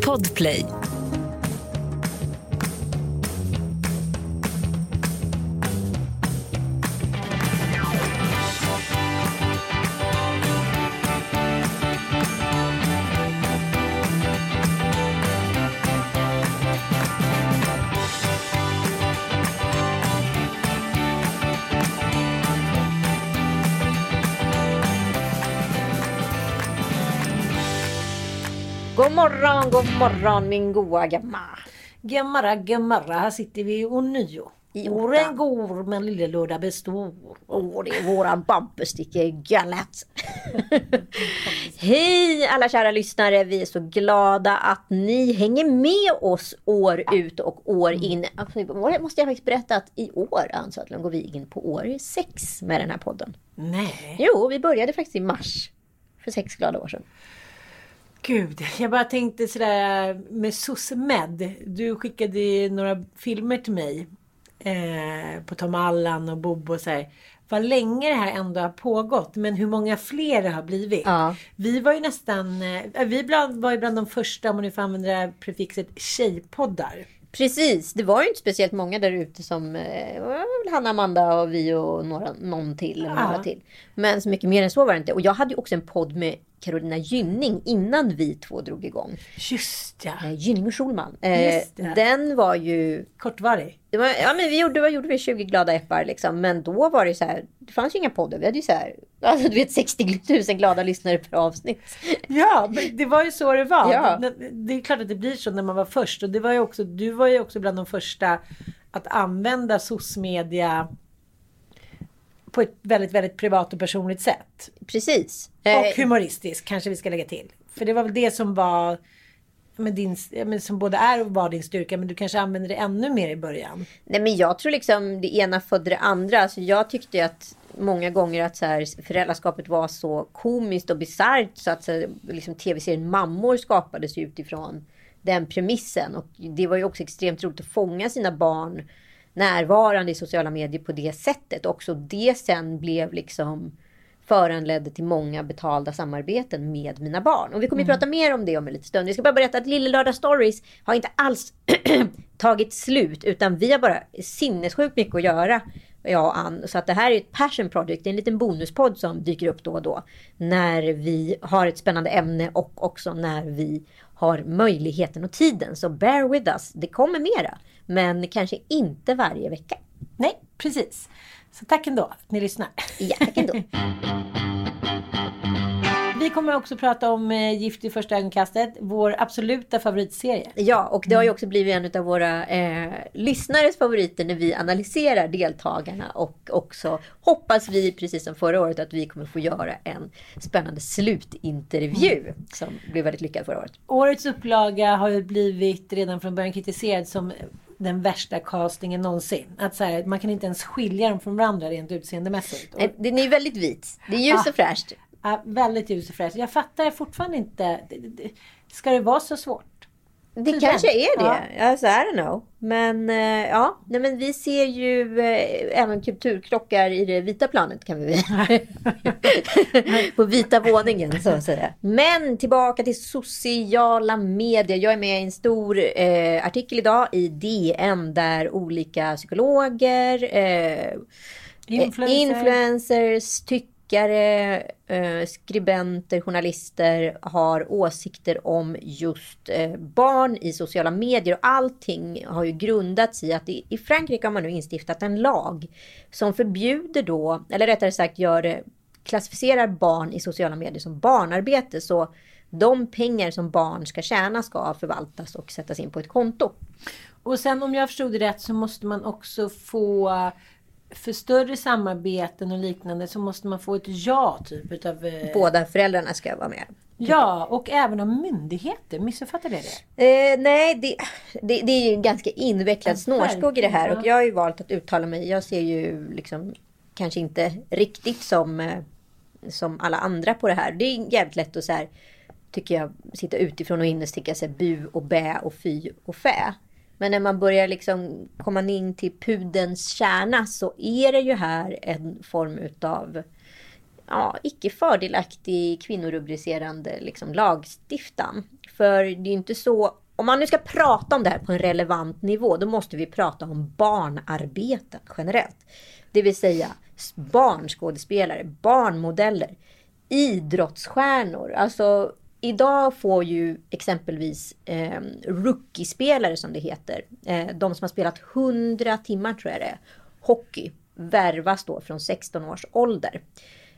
Podplay. God morgon, god morgon min goa gamma. Gammara, gammara, här sitter vi ånyo. I Åren går men lille lördag består. Åh, det är våran bumpersticka galet. Hej alla kära lyssnare. Vi är så glada att ni hänger med oss år ut och år in. Alltså, måste jag faktiskt berätta att i år Ann går vi in på år sex med den här podden. Nej. Jo, vi började faktiskt i mars. För sex glada år sedan. Gud, jag bara tänkte sådär med SOSMED. Du skickade några filmer till mig. Eh, på Tom Allan och Bobo och så här. Vad länge det här ändå har pågått. Men hur många fler det har blivit. Ja. Vi var ju nästan, eh, vi bland, var ju bland de första, om man nu får använda det här prefixet, tjejpoddar. Precis, det var ju inte speciellt många där ute som eh, Hanna, Amanda och vi och några, någon till. och Några Ja. till. Men så mycket mer än så var det inte. Och jag hade ju också en podd med Carolina Gynning innan vi två drog igång. Just ja, Eh, Gynning och Schulman. Eh, den var ju... kortvarig. Det var, ja men vi gjorde, vad gjorde vi? 20 glada äppar liksom. Men då var det så här. Det fanns ju inga poddar. Vi hade ju så här. Alltså du vet 60 000 glada lyssnare per avsnitt. Ja, men det var ju så det var. Ja. Det, det är klart att det blir så när man var först. Och det var ju också, du var ju också bland de första att använda SOS-media på ett väldigt, väldigt privat och personligt sätt. Precis. Och Eh, humoristiskt kanske vi ska lägga till. För det var väl det som var men din, men som både är och var din styrka. Men du kanske använde det ännu mer i början. Nej men jag tror liksom det ena födde det andra. Alltså jag tyckte ju att många gånger att så här, föräldraskapet var så komiskt och bisarrt så att så här, liksom, tv-serien Mammor skapades utifrån den premissen. Och det var ju också extremt roligt att fånga sina barn närvarande i sociala medier på det sättet. Också det sen blev liksom föranledde till många betalda samarbeten med mina barn. Och vi kommer ju prata mer om det om en liten stund. Vi ska bara berätta att Lille Lördag Stories har inte alls tagit slut utan vi har bara sinnessjukt mycket att göra. Jag och Ann. Så att det här är ett passion project. Det är en liten bonuspodd som dyker upp då och då. När vi har ett spännande ämne och också när vi har möjligheten och tiden. Så bear with us. Det kommer mera. Men kanske inte varje vecka. Nej, precis. Så tack ändå att ni lyssnar. Ja, tack ändå. Vi kommer också prata om eh, Gift i första ögonkastet. Vår absoluta favoritserie. Ja, och det har ju också blivit en av våra eh, lyssnares favoriter när vi analyserar deltagarna. Och också hoppas vi, precis som förra året, att vi kommer få göra en spännande slutintervju. Som blev väldigt lyckad förra året. Årets upplaga har ju blivit redan från början kritiserad som den värsta castingen någonsin. Att så här, man kan inte ens skilja dem från varandra rent utseendemässigt. Eh, Den är väldigt vit. Det är ljus och fräscht. ja, väldigt ljus och fräscht. Jag fattar fortfarande inte. Ska det vara så svårt? Det Tydligen. kanske är det. Ja. Alltså, I don't know. Men eh, ja, nej, men vi ser ju eh, även kulturkrockar i det vita planet kan vi På vita våningen så att säga. Men tillbaka till sociala medier. Jag är med i en stor eh, artikel idag i DN där olika psykologer, eh, Influencer. influencers tycker tyckare, eh, skribenter, journalister har åsikter om just eh, barn i sociala medier. Och allting har ju grundats i att i, i Frankrike har man nu instiftat en lag som förbjuder då, eller rättare sagt gör eh, klassificerar barn i sociala medier som barnarbete. Så de pengar som barn ska tjäna ska förvaltas och sättas in på ett konto. Och sen om jag förstod det rätt så måste man också få för större samarbeten och liknande så måste man få ett ja typ utav... Eh... Båda föräldrarna ska vara med. Ja, och även av myndigheter. Missuppfattade jag det? Eh, nej, det, det, det, är ju en ganska invecklad snårskog i det här. Och jag har ju valt att uttala mig. Jag ser ju liksom kanske inte riktigt som, eh, som alla andra på det här. Det är jävligt lätt att så här, tycker jag, sitta utifrån och inne sticka sig bu och bä och fy och fä. Men när man börjar liksom komma in till pudens kärna så är det ju här en form utav ja, icke fördelaktig kvinnorubricerande liksom, lagstiftan. För det är ju inte så om man nu ska prata om det här på en relevant nivå, då måste vi prata om barnarbeten generellt. Det vill säga barnskådespelare, barnmodeller, idrottsstjärnor. Alltså Idag får ju exempelvis eh, rookie-spelare som det heter, eh, de som har spelat 100 timmar tror jag det är, hockey, värvas då från 16 års ålder.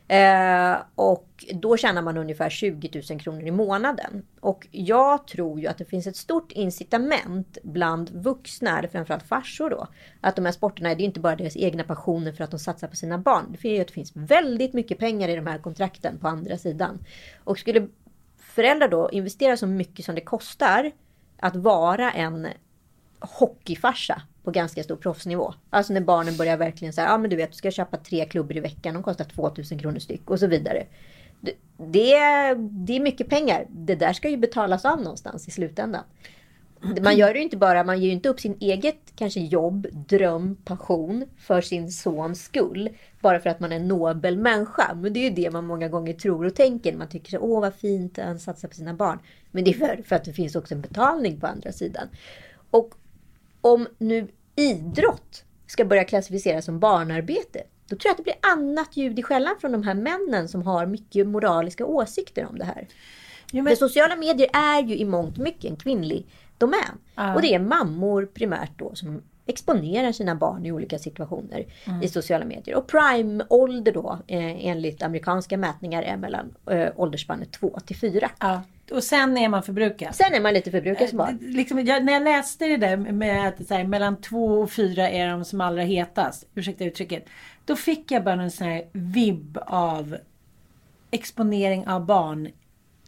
Eh, och då tjänar man ungefär 20 000 kronor i månaden. Och jag tror ju att det finns ett stort incitament bland vuxna, eller framförallt farsor då. Att de här sporterna, det är inte bara deras egna passioner för att de satsar på sina barn. Det ju att det finns väldigt mycket pengar i de här kontrakten på andra sidan. Och skulle föräldrar då investerar så mycket som det kostar att vara en hockeyfarsa på ganska stor proffsnivå. Alltså när barnen börjar verkligen säga, ja men du vet, du ska köpa tre klubbor i veckan, de kostar 2000 kronor styck och så vidare. Det, det är mycket pengar. Det där ska ju betalas av någonstans i slutändan. Man gör det ju inte bara, man ger ju inte upp sin eget kanske jobb, dröm, passion för sin sons skull. Bara för att man är en nobel människa. Men det är ju det man många gånger tror och tänker. Man tycker så, åh vad fint att han satsar på sina barn. Men det är för, för att det finns också en betalning på andra sidan. Och om nu idrott ska börja klassificeras som barnarbete. Då tror jag att det blir annat ljud i skällan från de här männen som har mycket moraliska åsikter om det här. Jo, men... För sociala medier är ju i mångt mycket en kvinnlig domän. Uh. Och det är mammor primärt då som exponerar sina barn i olika situationer mm. i sociala medier. Och prime-ålder då eh, enligt amerikanska mätningar är mellan eh, åldersspannet 2 till 4. Ja. Och sen är man förbrukad. Sen är man lite förbrukad som barn. Eh, liksom, jag, när jag läste det där med att här, mellan 2 och 4 är de som allra hetast. Ursäkta uttrycket. Då fick jag bara en sån här vibb av exponering av barn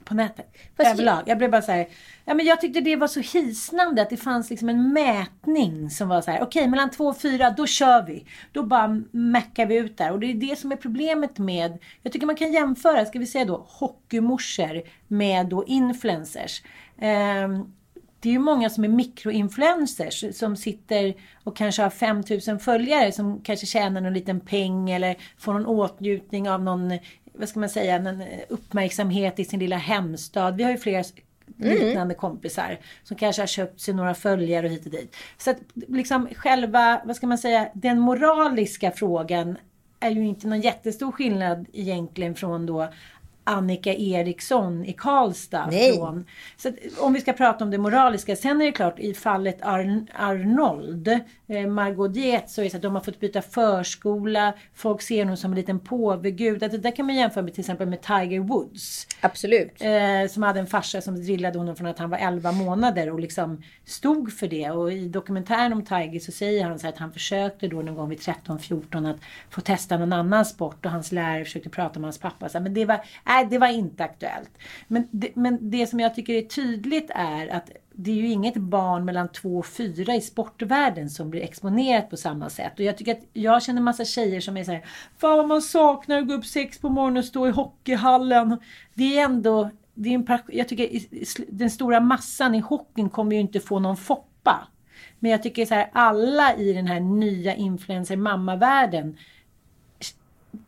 på nätet. Fast överlag. Jag blev bara så här, ja men jag tyckte det var så hisnande att det fanns liksom en mätning som var så här, okej okay, mellan två och fyra, då kör vi. Då bara meckar vi ut där. Och det är det som är problemet med, jag tycker man kan jämföra, ska vi säga då, hockeymorsor med då influencers. Um, det är ju många som är mikroinfluencers som sitter och kanske har 5000 följare som kanske tjänar någon liten peng eller får någon åtnjutning av någon vad ska man säga, en uppmärksamhet i sin lilla hemstad. Vi har ju flera liknande mm. kompisar som kanske har köpt sig några följare och hit och dit. Så att liksom själva, vad ska man säga, den moraliska frågan är ju inte någon jättestor skillnad egentligen från då Annika Eriksson i Karlstad. Nej. Från. Så om vi ska prata om det moraliska. Sen är det klart i fallet Ar Arnold, eh, Margot Dietz, så är det så att de har fått byta förskola. Folk ser honom som en liten påvegud. Det där kan man jämföra med till exempel med Tiger Woods. Absolut. Eh, som hade en farsa som drillade honom från att han var 11 månader och liksom stod för det. Och i dokumentären om Tiger så säger han så att han försökte då någon gång vid 13-14 att få testa någon annan sport och hans lärare försökte prata med hans pappa. Så, men det var Nej, det var inte aktuellt. Men det, men det som jag tycker är tydligt är att det är ju inget barn mellan två och fyra i sportvärlden som blir exponerat på samma sätt. Och jag tycker att jag känner massa tjejer som är så här, Fan vad man saknar att gå upp sex på morgonen och stå i hockeyhallen. Det är ändå, det är en, jag tycker den stora massan i hockeyn kommer ju inte få någon foppa. Men jag tycker så här, alla i den här nya influencer mamma-världen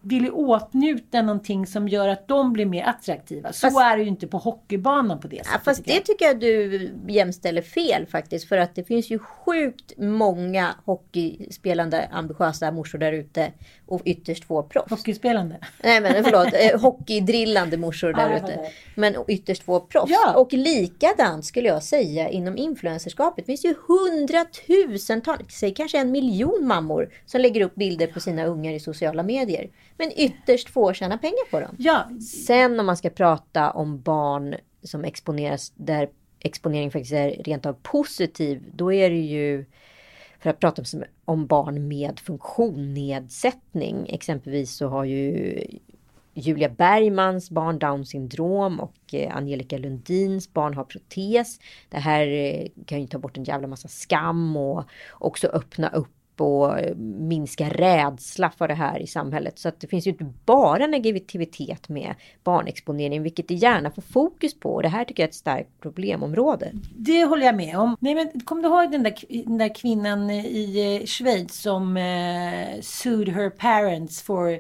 vill ju åtnjuta någonting som gör att de blir mer attraktiva. Så Fast- är det ju inte på hockeybanan på det sättet. Ja, fast det tycker jag du jämställer fel faktiskt. För att det finns ju sjukt många hockeyspelande ambitiösa morsor där ute. Och ytterst få proffs. Hockeyspelande. Nej men förlåt, eh, hockeydrillande morsor där ute. Men ytterst få proffs. Ja. Och likadant skulle jag säga inom influencerskapet. Det finns ju hundratusentals, säg kanske en miljon mammor som lägger upp bilder på sina ungar i sociala medier. Men ytterst få tjänar pengar på dem. Ja, Sen om man ska prata om barn som exponeras där exponering faktiskt är rent av positiv. Då är det ju för att prata om, om barn med funktionnedsättning. Exempelvis så har ju Julia Bergmans barn Down syndrom och eh, Angelica Lundins barn har protes. Det här eh, kan ju ta bort en jävla massa skam och också öppna upp och minska rädsla för det här i samhället. Så att det finns ju inte bara negativitet med barnexponering, vilket det gärna får fokus på. Och det här tycker jag är ett starkt problemområde. det håller jag med om. Nej, men kommer du ihåg den där, den där kvinnan i eh, Schweiz som eh, sued her parents for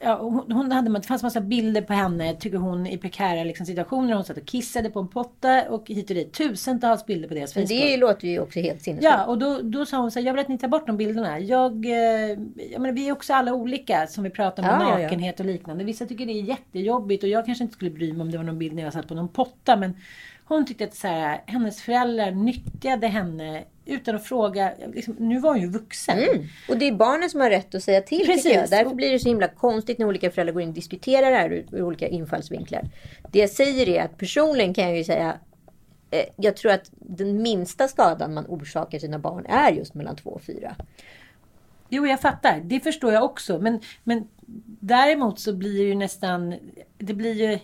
Ja, hon, hon hade, det fanns massa bilder på henne, tycker hon, i prekära liksom, situationer. Hon satt och kissade på en potta och hit och dit. Tusentals bilder på deras Men Facebook. det låter ju också helt sinnessjukt. Ja, och då, då sa hon så här, jag vill att ni tar bort de bilderna. Jag, eh, jag menar, vi är också alla olika som vi pratar om Ja, med ja, ja. nakenhet och liknande. Vissa tycker det är jättejobbigt och jag kanske inte skulle bry mig om det var någon bild när jag satt på någon potta. Men hon tyckte att så här, hennes föräldrar nyttjade henne utan att fråga. Liksom, nu var hon ju vuxen. Mm. Och det är barnen som har rätt att säga till Precis. jag. Därför blir det så himla konstigt när olika föräldrar går in och diskuterar det här ur, ur olika infallsvinklar. Det jag säger är att personligen kan jag ju säga eh, jag tror att den minsta skadan man orsakar sina barn är just mellan två och fyra. Jo, jag fattar. Det förstår jag också. Men, men däremot så blir det ju nästan... Det blir ju...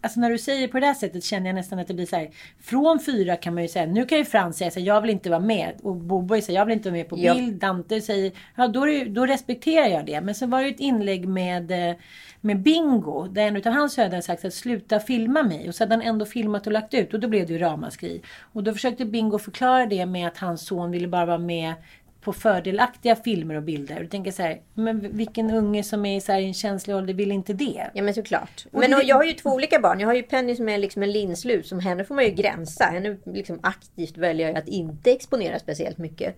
Alltså när du säger på det här sättet känner jag nästan att det blir så här. Från fyra kan man ju säga, nu kan ju Frans säga så här, jag vill inte vara med. Och Bobo säger, jag vill inte vara med på Ja. bild. Dante säger, ja då, det, då respekterar jag det. Men sen var det ju ett inlägg med, eh, med Bingo. Där en utav hans söner sagt att sluta filma mig. Och så hade han ändå filmat och lagt ut. Och då blev det ju ramaskri. Och då försökte Bingo förklara det med att hans son ville bara vara med på fördelaktiga filmer och bilder. Du tänker så här, men vilken unge som är i så här en känslig ålder vill inte det? Ja men såklart. Och Men det- jag har ju två olika barn. Jag har ju Penny som är liksom en linslus. Som henne får man ju gränsa. Henne liksom aktivt väljer jag att inte exponera speciellt mycket.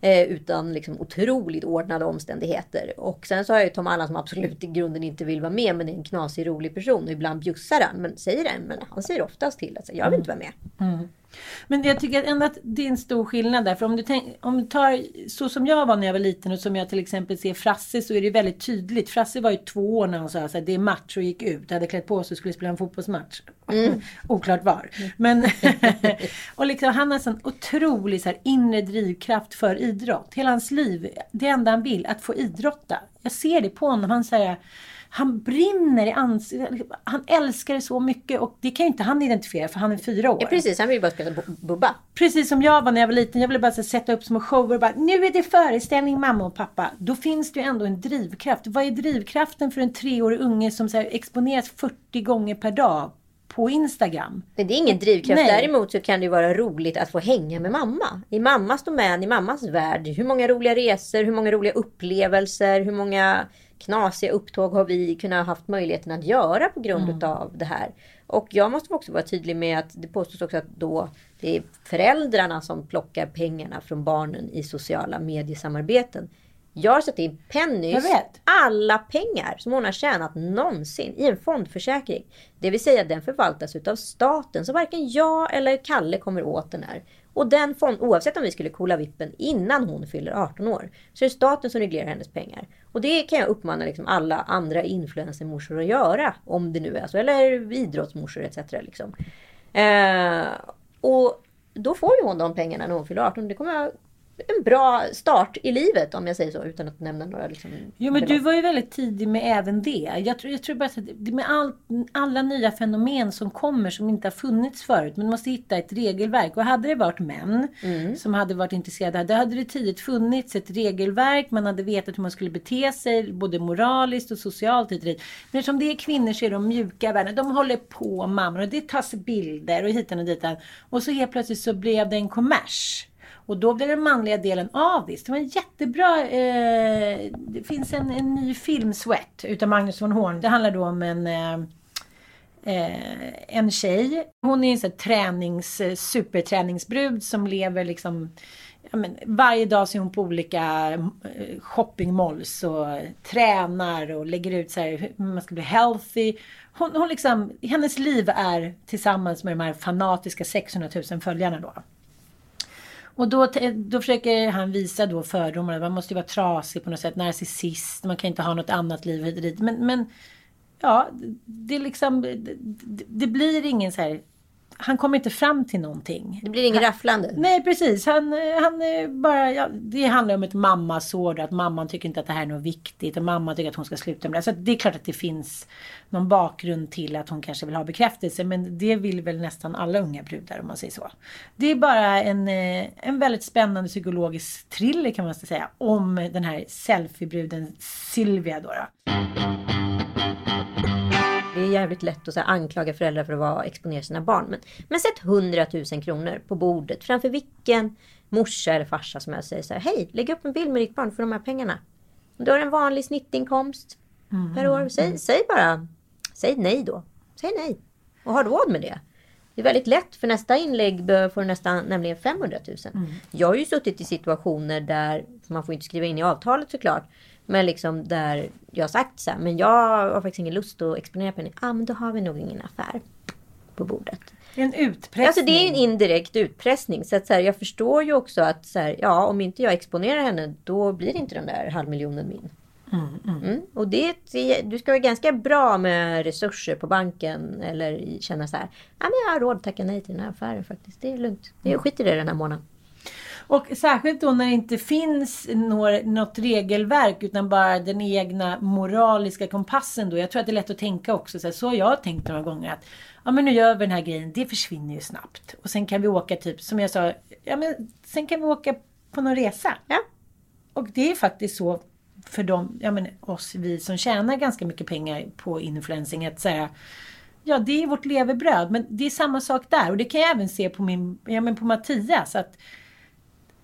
Eh, utan liksom otroligt ordnade omständigheter. Och sen så har jag ju Tom Allan som absolut i grunden inte vill vara med. Men är en knasig rolig person. Och ibland bjussar han. Men säger det. Men han säger oftast till att jag vill inte vara med. Men jag tycker ändå att det är en stor skillnad där. För om du, tänk, om du tar så som jag var när jag var liten och som jag till exempel ser Frasse så är det väldigt tydligt. Frasse var ju två år när han sa att det är match och gick ut. Hade klätt på sig och skulle spela en fotbollsmatch. Oklart var. Men och liksom, han har en otrolig så här, inre drivkraft för idrott. Hela hans liv, det enda han vill, att få idrotta. Jag ser det på honom. Han säger han brinner i ansiktet. Han älskar det så mycket och det kan ju inte han identifiera för han är fyra år. Ja precis, han vill ju bara spela bu- bubba. Precis som jag var när jag var liten. Jag ville bara så, sätta upp små shower och bara nu är det föreställning mamma och pappa. Då finns det ju ändå en drivkraft. Vad är drivkraften för en treårig unge som så här, exponeras 40 gånger per dag på Instagram? Men det är ingen drivkraft. Nej. Däremot så kan det ju vara roligt att få hänga med mamma. I mammas domän, i mammas värld. Hur många roliga resor, hur många roliga upplevelser, hur många knasiga upptåg har vi kunnat haft möjligheten att göra på grund utav det här. Och jag måste också vara tydlig med att det påstås också att då det är föräldrarna som plockar pengarna från barnen i sociala mediesamarbeten. Jag har satt in Pennys alla pengar som hon har tjänat någonsin i en fondförsäkring. Det vill säga den förvaltas utav staten så varken jag eller Kalle kommer åt den här. Och den fond, oavsett om vi skulle kolla vippen innan hon fyller 18 år, så är det staten som reglerar hennes pengar. Och det kan jag uppmana liksom alla andra influencermorsor att göra, om det nu är så. Eller idrottsmorsor etc. Liksom. Eh, och då får ju hon de pengarna när hon fyller 18. Det kommer jag en bra start i livet om jag säger så, utan att nämna några liksom, Jo men du var ju väldigt tidig med även det. Jag tror, jag tror bara att med all, alla nya fenomen som kommer som inte har funnits förut. Man måste hitta ett regelverk. Och hade det varit män som hade varit intresserade. Då hade det tidigt funnits ett regelverk. Man hade vetat hur man skulle bete sig. Både moraliskt och socialt. hit och dit. Men eftersom det är kvinnor så är de mjuka värden. De håller på mammor och det tas bilder och hitan och ditan. Och så helt plötsligt så blev det en kommers. Och då blir den manliga delen avis. Det var en jättebra... Eh, det finns en, en ny film, Sweat, utav Magnus von Horn. Det handlar då om en... Eh, eh, en tjej. Hon är en sån tränings, eh, superträningsbrud som lever liksom men, varje dag så är hon på olika eh, shoppingmalls och tränar och lägger ut så här, hur man ska bli healthy. Hon, hon liksom, hennes liv är tillsammans med de här fanatiska 600 000 följarna då. Och då, då försöker han visa då fördomarna. Man måste ju vara trasig på något sätt, narcissist, man kan inte ha något annat liv hit och dit. Men, men ja, det är liksom, det, det blir ingen så här han kommer inte fram till någonting. Det blir inget rafflande. Nej precis. Han, han bara, ja, det handlar om ett mammasår. Att mamman tycker inte att det här är något viktigt. Och mamman tycker att hon ska sluta med det. Så det är klart att det finns någon bakgrund till att hon kanske vill ha bekräftelse. Men det vill väl nästan alla unga brudar om man säger så. Det är bara en, eh, en väldigt spännande psykologisk thriller kan man säga. Om den här selfiebruden Silvia då. då är jävligt lätt att så här, anklaga föräldrar för att vara, exponera sina barn. Men, men sätt 100 000 kronor på bordet framför vilken morsa eller farsa som jag säger så här. Hej, lägg upp en bild med ditt barn för de här pengarna. Du har en vanlig snittinkomst mm. per år. Säg, säg bara, säg nej då. Säg nej. Och har råd med det. Det är väldigt lätt för nästa inlägg får du nästan nämligen 500 000. Mm. Jag har ju suttit i situationer där, man får inte skriva in i avtalet såklart, men liksom där jag sagt så här, men jag har faktiskt ingen lust att exponera pengar. Ja, ah, men då har vi nog ingen affär på bordet. En utpressning. Alltså det är en indirekt utpressning. Så att så här, jag förstår ju också att så här, ja, om inte jag exponerar henne, då blir inte den där halvmiljonen min. Mm, mm. Mm. Och det, du ska vara ganska bra med resurser på banken eller känna så här, ja men jag har råd att tacka nej till den här affären faktiskt. Det är lugnt. Jag mm. skiter i det den här månaden. Och särskilt då när det inte finns något regelverk utan bara den egna moraliska kompassen då. Jag tror att det är lätt att tänka också så, här, så har jag tänkt några gånger att ja men nu gör vi den här grejen, det försvinner ju snabbt. Och sen kan vi åka typ, som jag sa, ja men sen kan vi åka på någon resa. Ja. Och det är faktiskt så för dem, ja men oss vi som tjänar ganska mycket pengar på influencing att säga Ja, det är vårt levebröd. Men det är samma sak där. Och det kan jag även se på, min, ja, men på Mattias. Att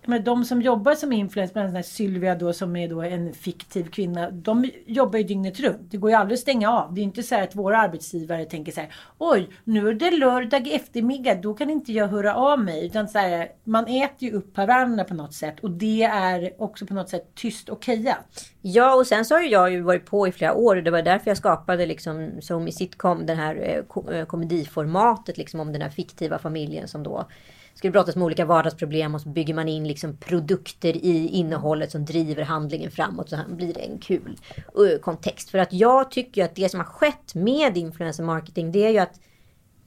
men de som jobbar som influencer, bland annat Sylvia då som är då en fiktiv kvinna. De jobbar ju dygnet runt. Det går ju aldrig att stänga av. Det är inte så att våra arbetsgivare tänker så här. Oj, nu är det lördag eftermiddag. Då kan inte jag höra av mig. Utan så här, man äter ju upp varandra på något sätt. Och det är också på något sätt tyst och okejat. Ja, och sen så har ju jag ju varit på i flera år. Det var därför jag skapade liksom som i sitcom, den här eh, eh, komediformatet liksom om den här fiktiva familjen som då ska brottas med olika vardagsproblem och så bygger man in liksom produkter i innehållet som driver handlingen framåt. Så blir det en kul eh, kontext. För att jag tycker att det som har skett med influencer marketing det är ju att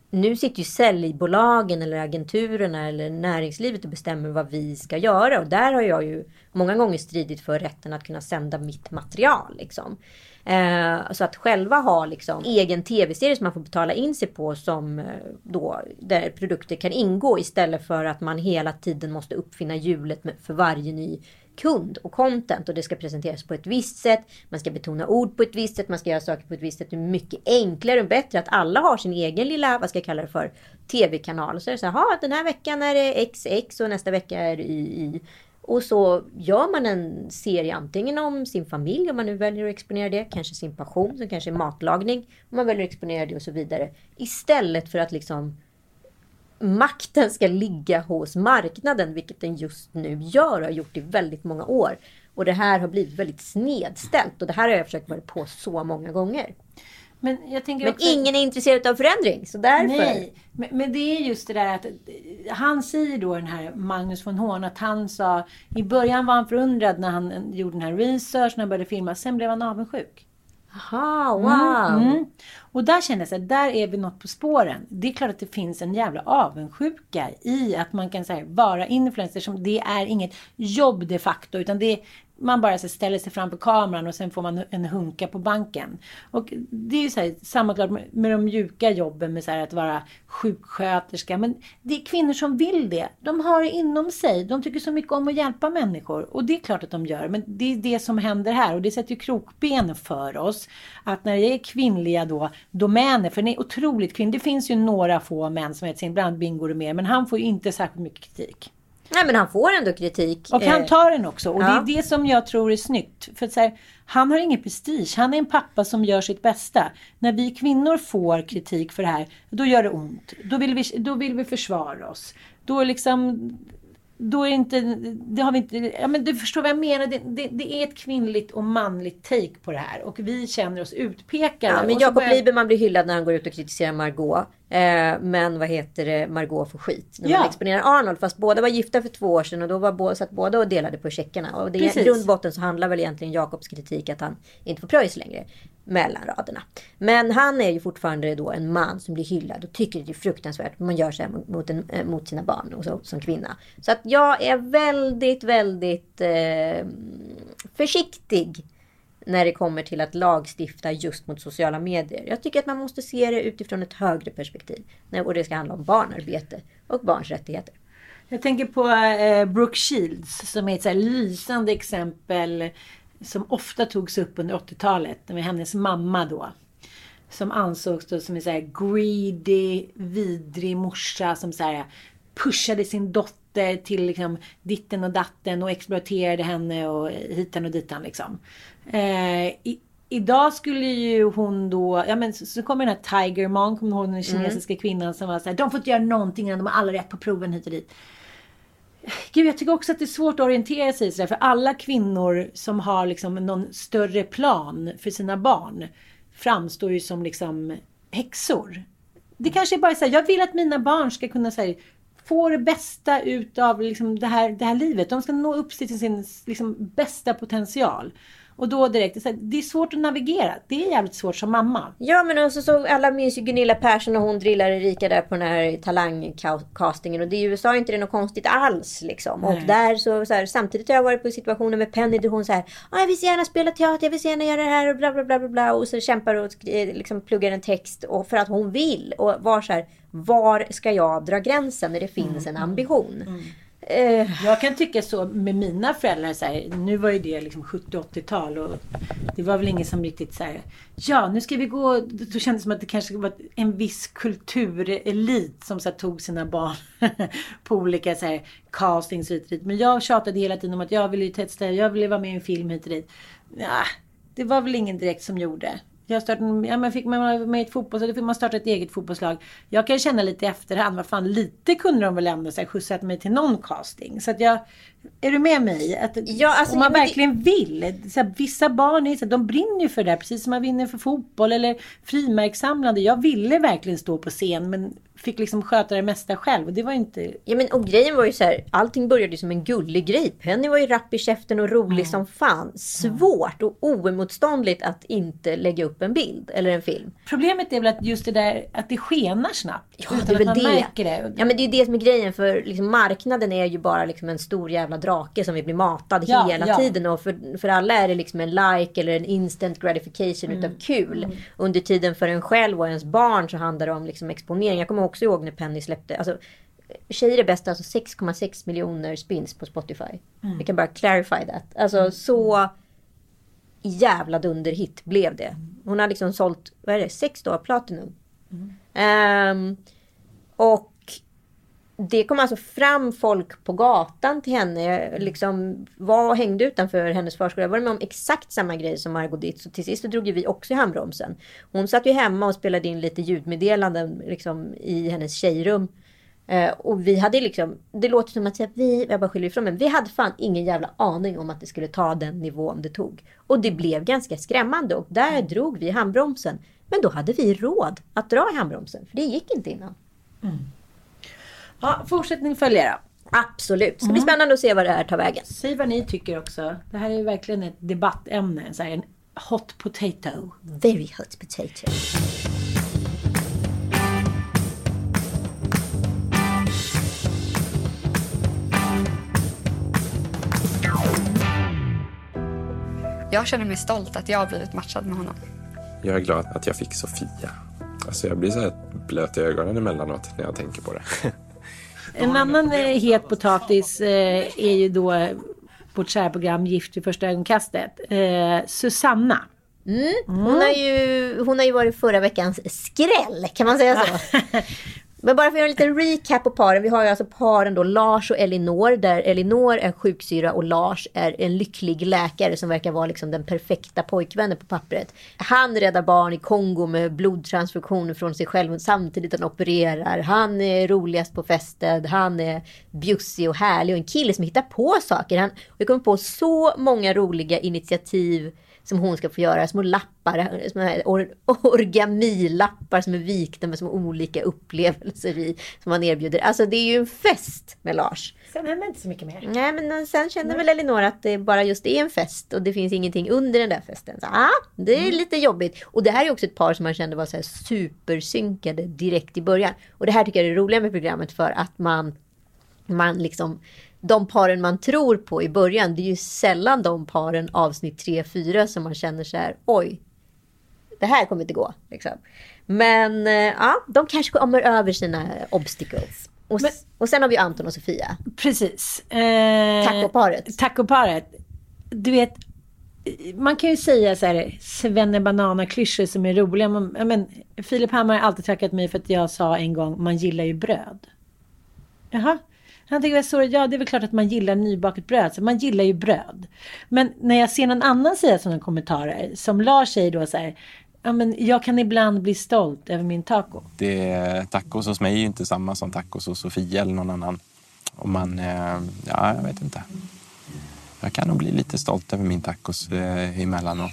nu sitter ju säljbolagen eller agenturerna eller näringslivet och bestämmer vad vi ska göra. Och där har jag ju många gånger stridit för rätten att kunna sända mitt material. Liksom. Eh, så att själva ha liksom egen tv-serie som man får betala in sig på som eh, då där produkter kan ingå istället för att man hela tiden måste uppfinna hjulet med, för varje ny kund och content och det ska presenteras på ett visst sätt. Man ska betona ord på ett visst sätt. Man ska göra saker på ett visst sätt. Det är mycket enklare och bättre att alla har sin egen lilla, vad ska jag kalla det för, tv-kanal. Så är det så här, den här veckan är det XX och nästa vecka är det YY. Och så gör man en serie antingen om sin familj, om man nu väljer att exponera det, kanske sin passion, som kanske är matlagning, om man väljer att exponera det och så vidare. Istället för att liksom makten ska ligga hos marknaden, vilket den just nu gör och har gjort i väldigt många år. Och det här har blivit väldigt snedställt och det här har jag försökt vara på så många gånger. Men, men också... ingen är intresserad av förändring. Så därför... Nej, men, men, det är just det där att han säger då den här Magnus von Horn att han sa i början var han förundrad när han gjorde den här research, när han började filma. Sen blev han avundsjuk. Aha, wow! Mm, mm. Och där kände jag att där är vi något på spåren. Det är klart att det finns en jävla avundsjuka i att man kan säga vara influencer. Som, det är inget jobb de facto, utan det man bara så ställer sig framför kameran och sen får man en hunka på banken. Och det är ju så här, samma klart med, de mjuka jobben med så här, att vara sjuksköterska. Men det är kvinnor som vill det. De har det inom sig. De tycker så mycket om att hjälpa människor. Och det är klart att de gör. Men det är det som händer här. Och det sätter ju krokben för oss. Att när det är kvinnliga då, domäner. För den är otroligt kvinnlig. Det finns ju några få män som heter sin, bland Bingo och mer. Men han får ju inte särskilt mycket kritik. Nej men han får ändå kritik. Och han Eh, tar den också. Och ja. det är det som jag tror är snyggt. För så här, han har ingen prestige. Han är en pappa som gör sitt bästa. När vi kvinnor får kritik för det här, då gör det ont. Då vill vi, då vill vi försvara oss. Då liksom... Då är inte... Det har vi inte... Ja, men du förstår vad jag menar. Det, det, det är ett kvinnligt och manligt take på det här. Och vi känner oss utpekade. Ja, men Jakob börjar- Lieberman blir hyllad när han går ut och kritiserar Margot. Eh, men vad heter det, Margot får skit när Ja. man exponerar Arnold. Fast båda var gifta för två år sedan och då var båda, satt båda och delade på checkarna. Och det, i grund botten så handlar väl egentligen Jakobs kritik att han inte får pröjs längre. Mellan raderna. Men han är ju fortfarande då en man som blir hyllad och tycker det är fruktansvärt man gör så här mot, mot, en, eh, mot sina barn och så, som kvinna. Så att jag är väldigt, väldigt eh, försiktig när det kommer till att lagstifta just mot sociala medier. Jag tycker att man måste se det utifrån ett högre perspektiv. Och det ska handla om barnarbete och barns rättigheter. Jag tänker på eh, Brooke Shields som är ett så här lysande exempel som ofta togs upp under 80-talet. med hennes mamma då. Som ansågs då som en så här greedy, vidrig morsa som så här pushade sin dotter till liksom ditten och datten och exploaterade henne och hitan och ditan liksom. Eh, i, Idag skulle ju hon då, ja men så, så kommer den här Tiger Mom, kommer ihåg den kinesiska kvinnan som var så här, de får inte göra någonting innan de har alla rätt på proven hit och dit. Gud, jag tycker också att det är svårt att orientera sig sådär. För alla kvinnor som har liksom någon större plan för sina barn framstår ju som liksom häxor. Det kanske är bara så här, jag vill att mina barn ska kunna säga få det bästa utav liksom det, här, det här livet. De ska nå upp till sin liksom, bästa potential. Och då direkt, så det är svårt att navigera. Det är jävligt svårt som mamma. Ja men alltså, så alla minns ju Gunilla Persson och hon drillar Erika där på den här talangcastingen. Och det i USA är inte det något konstigt alls. Liksom. Och där så, så här, samtidigt har jag varit på situationer med Penny där hon säger ah, jag vill så gärna spela teater, jag vill så gärna göra det här och bla bla bla bla. bla. Och så kämpar och eh, liksom, pluggar en text och för att hon vill. Och var så här, var ska jag dra gränsen när det finns en ambition? Eh, Jag kan tycka så med mina föräldrar. Så här, nu var ju det liksom 70-80-tal och det var väl ingen som riktigt så här. Ja, nu ska vi gå. Då kändes det som att det kanske var en viss kulturelit som så här, tog sina barn på olika så här, castings hit och dit. Men jag tjatade hela tiden om att jag ville ju testa, jag ville vara med i en film hit och dit. Ja, det var väl ingen direkt som gjorde. Jag startade, ja, men fick man vara med i ett fotbollslag, då fick man starta ett eget fotbollslag. Jag kan känna lite i efterhand, vad fan, lite kunde de väl ändå så här, skjutsat mig till någon casting. Så att jag, är du med mig? Att, Ja, alltså, om man det- verkligen vill. Så här, vissa barn är, så här, de brinner ju för det här, precis som man vinner för fotboll eller frimärkssamlande. Jag ville verkligen stå på scen men fick liksom sköta det mesta själv och det var inte Ja men och grejen var ju så här, allting började ju som en gullig grej. Penny var ju rapp i käften och rolig som fan. Svårt och oemotståndligt att inte lägga upp en bild eller en film. Problemet är väl att just det där att det skenar snabbt. Ja, utan det är väl att man det. märker det. Ja men det är det som är grejen för liksom, marknaden är ju bara liksom en stor jävla drake som vi blir matad Ja, hela ja. tiden. Och för, för alla är det liksom en like eller en instant gratification Mm. utav kul. Under tiden för en själv och ens barn så handlar det om liksom exponering. Jag kommer också ihåg när Penny släppte, alltså Tjejer är bäst, alltså 6,6 miljoner spins på Spotify. Mm. Vi kan bara clarify that. Alltså så jävla dunderhit blev det. Hon har liksom sålt, vad är det, sex då, Platinum. Ehm, och det kom alltså fram folk på gatan till henne. Liksom var och hängde utanför hennes förskola. Jag var med om exakt samma grej som Margot Dietz. Så till sist så drog ju vi också i handbromsen. Hon satt ju hemma och spelade in lite ljudmeddelanden liksom, i hennes tjejrum. Eh, och vi hade liksom, det låter som att säga, vi, jag bara skyller ifrån mig. Vi hade fan ingen jävla aning om att det skulle ta den nivån det tog. Och det blev ganska skrämmande och där drog vi i handbromsen. Men då hade vi råd att dra i handbromsen, för det gick inte innan. Ja, fortsättning följer då. Absolut. Det ska bli spännande att se vad det här tar vägen. Säg vad ni tycker också. Det här är ju verkligen ett debattämne. Så här, en hot potato. Very hot potato. Jag känner mig stolt att jag har blivit matchad med honom. Jag är glad att jag fick Sofia. Alltså jag blir så här blöt i ögonen emellanåt när jag tänker på det. En annan eh, het potatis eh, är ju då vårt kära program Gift vid första ögonkastet. Eh, Susanna. Hon, har ju, hon har ju varit förra veckans skräll, kan man säga så? Men bara för att göra en liten recap på paren. Vi har ju alltså paren då Lars och Elinor. Där Elinor är sjuksyra och Lars är en lycklig läkare som verkar vara liksom den perfekta pojkvännen på pappret. Han räddar barn i Kongo med blodtransfusioner från sig själv samtidigt som han opererar. Han är roligast på festen. Han är bjussig och härlig och en kille som hittar på saker. Han har kommit på så många roliga initiativ som hon ska få göra. Små lappar, små här or origamilappar som är vikta med små olika upplevelser i. Som han erbjuder. Alltså det är ju en fest med Lars. Sen händer inte så mycket mer. Nej men sen känner väl Elinor att det bara just är en fest och det finns ingenting under den där festen. Så, ah, det är lite jobbigt. Och det här är också ett par som man kände var så här supersynkade direkt i början. Och det här tycker jag är det roliga med programmet för att man, man liksom de paren man tror på i början, det är ju sällan de paren avsnitt 3-4 som man känner så här, oj, det här kommer inte gå. Liksom. Men eh, ja, de kanske kommer över sina obstacles. Och, Men- och sen har vi Anton och Sofia. Precis. Eh, Tacoparet. Tacoparet. Du vet, man kan ju säga så här svennebanana-klyschor som är roliga. Ja, men, Filip Hammar har alltid tackat mig för att jag sa en gång, man gillar ju bröd. Jaha. Han tänker så, ja det är väl klart att man gillar nybakat bröd, så man gillar ju bröd. Men när jag ser någon annan säga sådana kommentarer, som Lars säger då så här, ja men jag kan ibland bli stolt över min taco. Det, tacos hos mig är ju inte samma som tacos hos Sofia eller någon annan. Och man, eh, ja jag vet inte. Jag kan nog bli lite stolt över min tacos eh, emellanåt.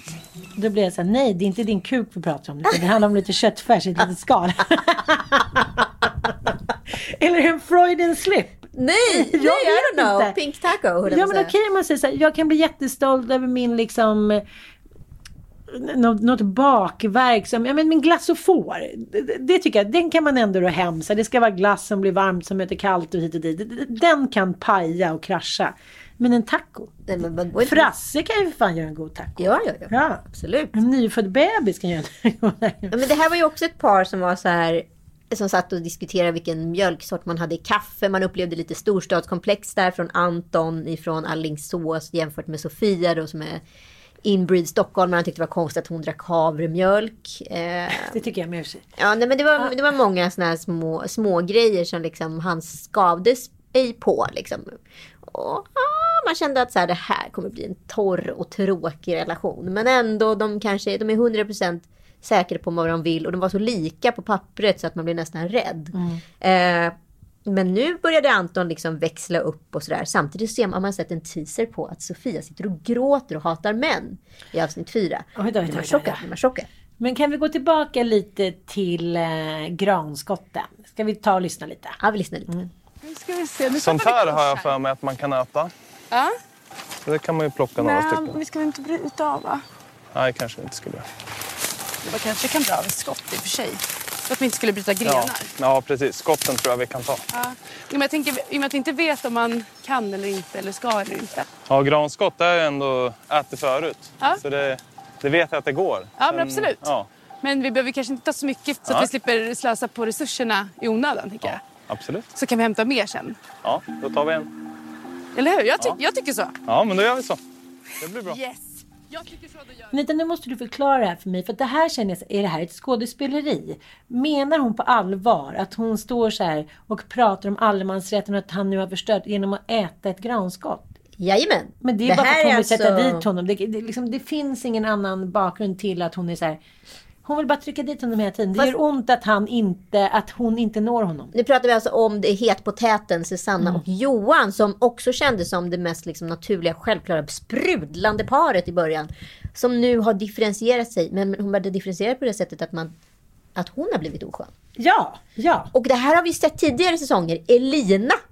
Då blir jag så här, nej det är inte din kuk vi pratar om. Det handlar om lite köttfärs i ett litet skal. Eller en Freudian slip. Nej, Jag nej, I don't know. inte. Pink taco. Ja men okej om man säger så här, jag kan bli jättestolt över min liksom något, något bakverk som, ja men min glass och får. Det, det tycker jag, den kan man ändå ro hem. Så det ska vara glass som blir varmt som möter kallt och hit och dit. Den kan paja och krascha. Men en taco. Nej, men Frasse kan ju för fan göra en god taco. Ja, ja, ja. Ja. Absolut. En nyfödd bebis kan göra en god Ja, men det här var ju också ett par som var så här som satt och diskuterade vilken mjölksort man hade i kaffe. Man upplevde lite storstadskomplex där från Anton ifrån Allingsås jämfört med Sofia då som är inbreed Stockholm. Man tyckte det var konstigt att hon drack havremjölk. Eh, Det tycker jag med ja, nej, men det var, det var många såna här små, små grejer som liksom han skavdes i på. Liksom. Och, man kände att så här, det här kommer bli en torr och tråkig relation. Men ändå, de kanske de är 100% säkra på vad de vill. Och de var så lika på pappret så att man blev nästan rädd. Eh, men nu började Anton liksom växla upp och sådär. Samtidigt ser man, har man sett en teaser på att Sofia sitter och gråter och hatar män i avsnitt fyra. Oj då, oj då, oj chockad? Men kan vi gå tillbaka lite till eh, granskotten? Ska vi ta och lyssna lite? Ja, vi lyssnar Mm. lite. Nu ska vi se. Nu Sånt här har jag för mig att man kan äta. Ja. Det kan man ju plocka några Men stycken. vi ska inte bryta av va? Nej, kanske vi inte skulle. Det var kanske kan dra av ett skott i och för sig. Så att vi inte skulle bryta grenar. Ja, ja, precis. Skotten tror jag vi kan ta. Ja. Men jag tänker, i och med att vi inte vet om man kan eller inte eller ska eller inte. Ja, granskott har jag ändå ätit förut. Ja. Så det, det vet jag att det går. Ja, men absolut. Ja, Men vi behöver kanske inte ta så mycket så att vi slipper slösa på resurserna i onödan. Tänker jag. absolut. Så kan vi hämta mer sen. Ja, då tar vi en. Eller hur? Jag, ty- jag tycker så. Ja, men då gör vi så. Det blir bra. Yes. Jag tycker så. Då gör. Anita, nu måste du förklara det här för mig. För att det här känner jag, är det här ett skådespeleri? Menar hon på allvar att hon står så här och pratar om allemansrätten och att han nu har förstört genom att äta ett granskott? Jajamän. Men det är bara för att hon vill sätta alltså- dit honom. Det, det, liksom, det finns ingen annan bakgrund till att hon är så här. Hon vill bara trycka dit honom hela tiden. Det Fast- gör ont att, han inte, att hon inte når honom. Nu pratar vi alltså om det hetpotäten Susanna Mm. och Johan som också kändes som det mest liksom naturliga, självklara, sprudlande paret i början. Som nu har differentierat sig. Men hon började differentiera på det sättet att, man, att hon har blivit oskön. Ja, ja. Och det här har vi sett tidigare säsonger. Elina.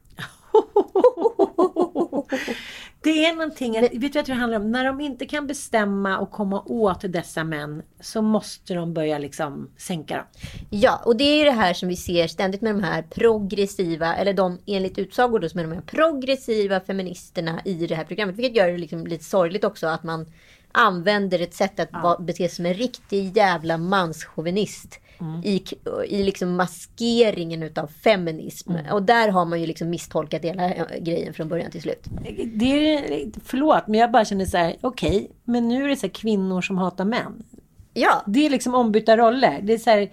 Det är någonting, att, vet du vad det handlar om? När de inte kan bestämma och komma åt dessa män så måste de börja liksom sänka dem. Ja, och det är ju det här som vi ser ständigt med de här progressiva, eller de enligt utsago då, som är de här progressiva feministerna i det här programmet. Vilket gör det liksom lite sorgligt också att man använder ett sätt att va- bete sig som en riktig jävla manschauvinist. I, k- I liksom maskeringen utav feminism. Och där har man ju liksom misstolkat hela eh, grejen från början till slut. Det är, förlåt, men jag bara känner så här, okej, men nu är det så här kvinnor som hatar män. Ja, Det är liksom ombytta roller. Det är så här,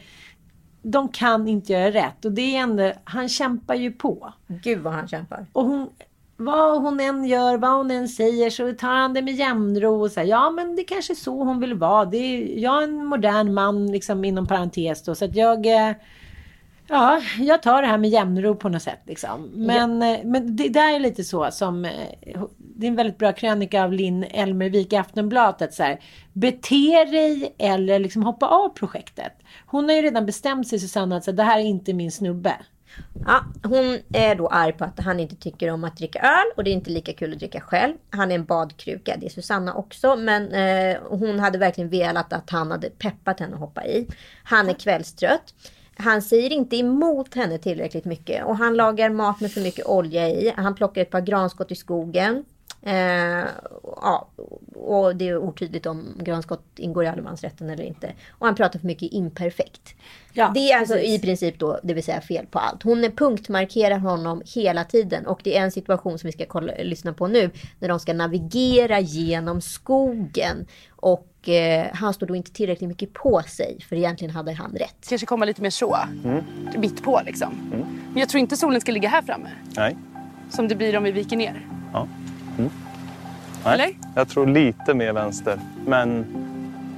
de kan inte göra rätt. Och det är ändå, han kämpar ju på. Gud vad han kämpar. Och hon, vad hon än gör, vad hon än säger så tar han det med jämnro och säger ja men det kanske är så hon vill vara. Det är, jag är en modern man liksom inom parentes då så att jag eh, Ja, jag tar det här med jämnro på något sätt. Liksom. Men, ja. men det där är lite så som... eh, Det är en väldigt bra krönika av Linn Elmervik i Aftonbladet. Så här, bete dig eller liksom hoppa av projektet. Hon har ju redan bestämt sig, Susanna, att så, här, det här är inte min snubbe. Ja, hon är då arg på att han inte tycker om att dricka öl och det är inte lika kul att dricka själv. Han är en badkruka, det är Susanna också. Men eh, hon hade verkligen velat att han hade peppat henne att hoppa i. Han är kvällstrött. Han säger inte emot henne tillräckligt mycket och han lagar mat med för mycket olja i. Han plockar ett par granskott i skogen. Eh, ja, och det är otydligt om granskott ingår i allemansrätten eller inte. Och han pratar för mycket imperfekt. Ja, det är alltså precis. i princip då, det vill säga fel på allt. Hon är punktmarkerar honom hela tiden och det är en situation som vi ska kolla, lyssna på nu. När de ska navigera genom skogen. Och eh, han står då inte tillräckligt mycket på sig för egentligen hade han rätt. Kanske komma lite mer så. Mitt på liksom. Men jag tror inte solen ska ligga här framme. Nej. Som det blir om vi viker ner. Ja. Mm. Nej. Eller? Jag tror lite mer vänster. Men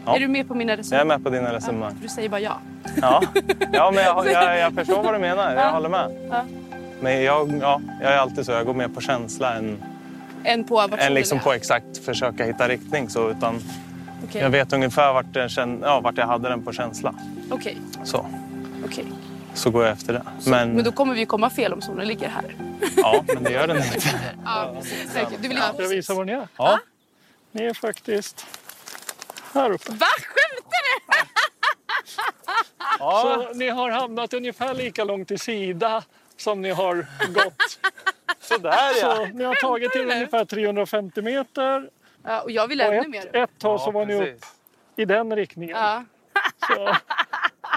Ja. Är du med på mina jag är resonemang? med på dina resonemang. Du säger bara ja. Ja, ja men jag, jag, jag förstår vad du menar. Jag håller med. Ja. Men jag, ja, jag är alltid så. Jag går mer på känsla än, En på vart än liksom på exakt försöka hitta riktning. Så, utan Okej. Jag vet ungefär vart, den känn, ja, vart jag hade den på känsla. Okej. Så, Okej. så går jag efter det. Men, Men då kommer vi ju komma fel om solen ligger här. ja, men det gör den inte. Ja, precis. Du vill Ska jag visa var ni är? Ja. Ni är faktiskt här uppe. Va? Skämtar du? Ja, Så ni har hamnat ungefär lika långt till sida som ni har gått. sådär Så ja. ni har tagit till ungefär 350 meter Ja, och jag vill och ännu ett, mer. ett tag så var ni upp precis. i den riktningen. Ja. Så,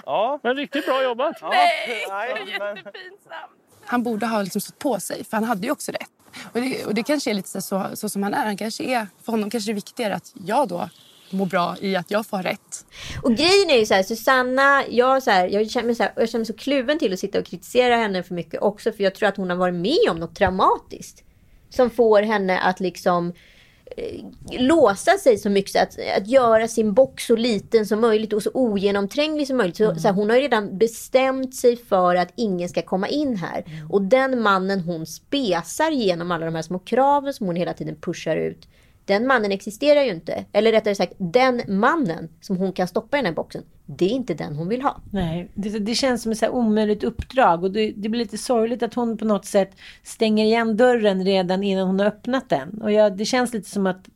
Ja. men riktigt bra jobbat. Nej, men, Jättepinsamt. Han borde ha liksom stått på sig, för han hade ju också rätt. Och det, och det kanske är lite så, så, så som han är. Han kanske är. För honom kanske det är viktigare att jag då mår bra i att jag får ha rätt. Och grejen är ju så här, Susanna, jag, så här, jag, känner så här, jag känner mig så kluven till att sitta och kritisera henne för mycket också. För jag tror att hon har varit med om något traumatiskt. Som får henne att liksom eh, låsa sig så mycket. Så att, att göra sin box så liten som möjligt och så ogenomtränglig som möjligt. Så, så här, hon har ju redan bestämt sig för att ingen ska komma in här. Och den mannen hon spesar genom alla de här små kraven som hon hela tiden pushar ut. Den mannen existerar ju inte. Eller rättare sagt, den mannen som hon kan stoppa i den här boxen. Det är inte den hon vill ha. Nej, det, det känns som ett så här omöjligt uppdrag och det, det blir lite sorgligt att hon på något sätt stänger igen dörren redan innan hon har öppnat den. Och jag, det känns lite som att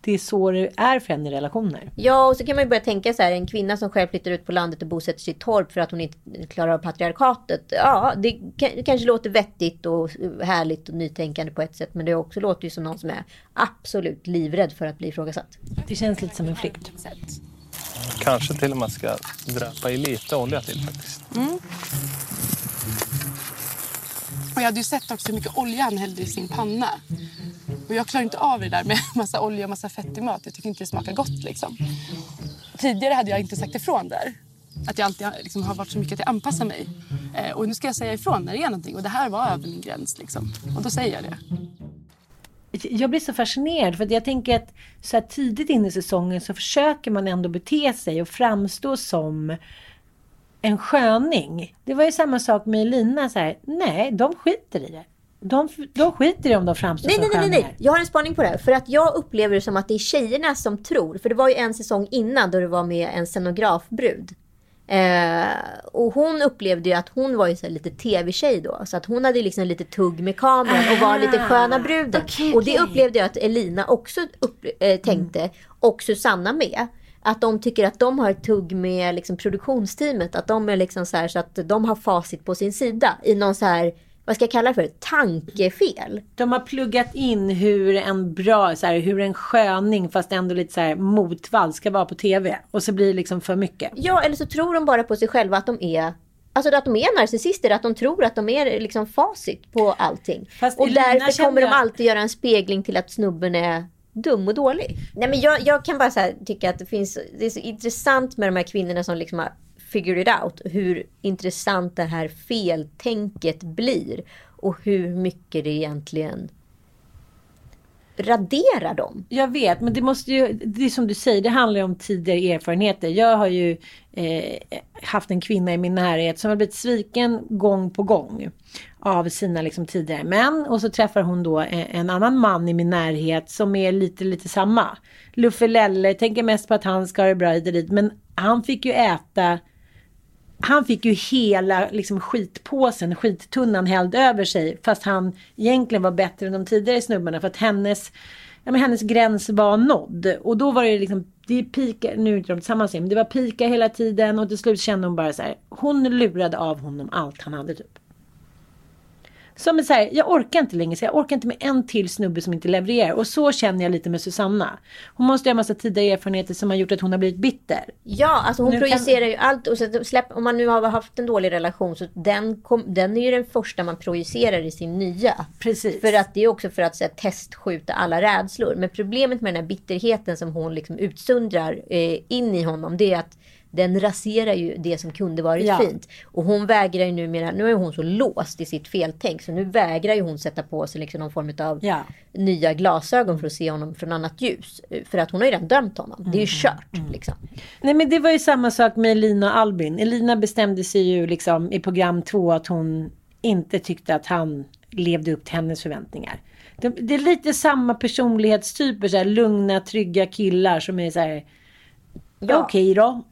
det är så det är för henne i relationer. Ja, och så kan man ju börja tänka så här, en kvinna som själv flyttar ut på landet och bosätter sig i torp för att hon inte klarar av patriarkatet. Ja, det, kan, det kanske låter vettigt och härligt och nytänkande på ett sätt, men det också låter ju som någon som är absolut livrädd för att bli ifrågasatt. Det känns lite som en flykt. kanske till och med ska dräpa i lite olja till faktiskt. Och jag hade ju sett också hur mycket olja han hällde i sin panna. Och jag klarar inte av det där med massa olja och massa fett i mat. Jag tycker inte det smakar gott liksom. Tidigare hade jag inte sagt ifrån där. Att jag alltid liksom, har varit så mycket att jag anpassar mig. Eh, och nu ska jag säga ifrån när det är någonting. Och det här var över min gräns liksom. Och då säger jag det. Jag blir så fascinerad för att jag tänker att så här tidigt in i säsongen så försöker man ändå bete sig och framstå som en sköning. Det var ju samma sak med Elina. Så här, nej, de skiter i det. De, de skiter i om de framstår Nej, som nej, nej, nej, nej. Jag har en spaning på det här. För att jag upplever det som att det är tjejerna som tror. För det var ju en säsong innan då det var med en scenografbrud. Eh, och hon upplevde ju att hon var ju så lite tv-tjej då. Så att hon hade liksom lite tugg med kameran och var lite sköna bruden. Ah, okej, och det upplevde jag att Elina också upp, eh, tänkte. Och Susanna med. Att de tycker att de har ett tugg med liksom, produktionsteamet. Att de är liksom så här så att de har facit på sin sida. I någon så här, vad ska jag kalla det för? Tankefel. De har pluggat in hur en bra, så här, hur en sköning fast ändå lite så här motvall ska vara på tv. Och så blir det liksom för mycket. Ja, eller så tror de bara på sig själva att de är Alltså att de är narcissister, att de tror att de är liksom facit på allting. Fast och Elina därför kommer de jag- alltid göra en spegling till att snubben är dum och dålig. Nej men jag, jag kan bara så här tycka att det finns, det är så intressant med de här kvinnorna som liksom har figured it out. Hur intressant det här feltänket blir. Och hur mycket det egentligen radera dem. Jag vet, men det måste ju, det är som du säger, det handlar ju om tidigare erfarenheter. Jag har ju eh, haft en kvinna i min närhet som har blivit sviken gång på gång av sina liksom, tidigare män. Och så träffar hon då en, en annan man i min närhet som är lite, lite samma. Luffe Lelle, tänker mest på att han ska ha det bra hit och dit. Men han fick ju äta han fick ju hela liksom, skitpåsen, skittunnan hälld över sig. Fast han egentligen var bättre än de tidigare snubbarna. För att hennes, ja, men hennes gräns var nådd. Och då var det liksom, det pika, nu är inte de tillsammans men det var pika hela tiden. Och till slut kände hon bara så här, hon lurade av honom allt han hade typ. Som är så här, jag orkar inte längre, så jag orkar inte med en till snubbe som inte levererar. Och så känner jag lite med Susanna. Hon måste ha en massa tidigare erfarenheter som har gjort att hon har blivit bitter. Ja, alltså hon Nu projicerar ju allt. Och så släpp, om man nu har haft en dålig relation så den, kom, den är ju den första man projicerar i sin nya. Precis. För att det är också för att så här, testskjuta alla rädslor. Men problemet med den här bitterheten som hon liksom utsundrar eh, in i honom. Det är att den raserar ju det som kunde varit Ja. fint. Och hon vägrar ju numera, nu är hon så låst i sitt feltänk. Så nu vägrar ju hon sätta på sig liksom någon form av Ja. nya glasögon för att se honom från annat ljus. För att hon har ju redan dömt honom. Det är ju kört. Liksom. Nej men det var ju samma sak med Elina och Albin. Elina bestämde sig ju liksom i program två att hon inte tyckte att han levde upp till hennes förväntningar. Det, det är lite samma personlighetstyper, så här, lugna, trygga killar som är så här. Ja. Okej då.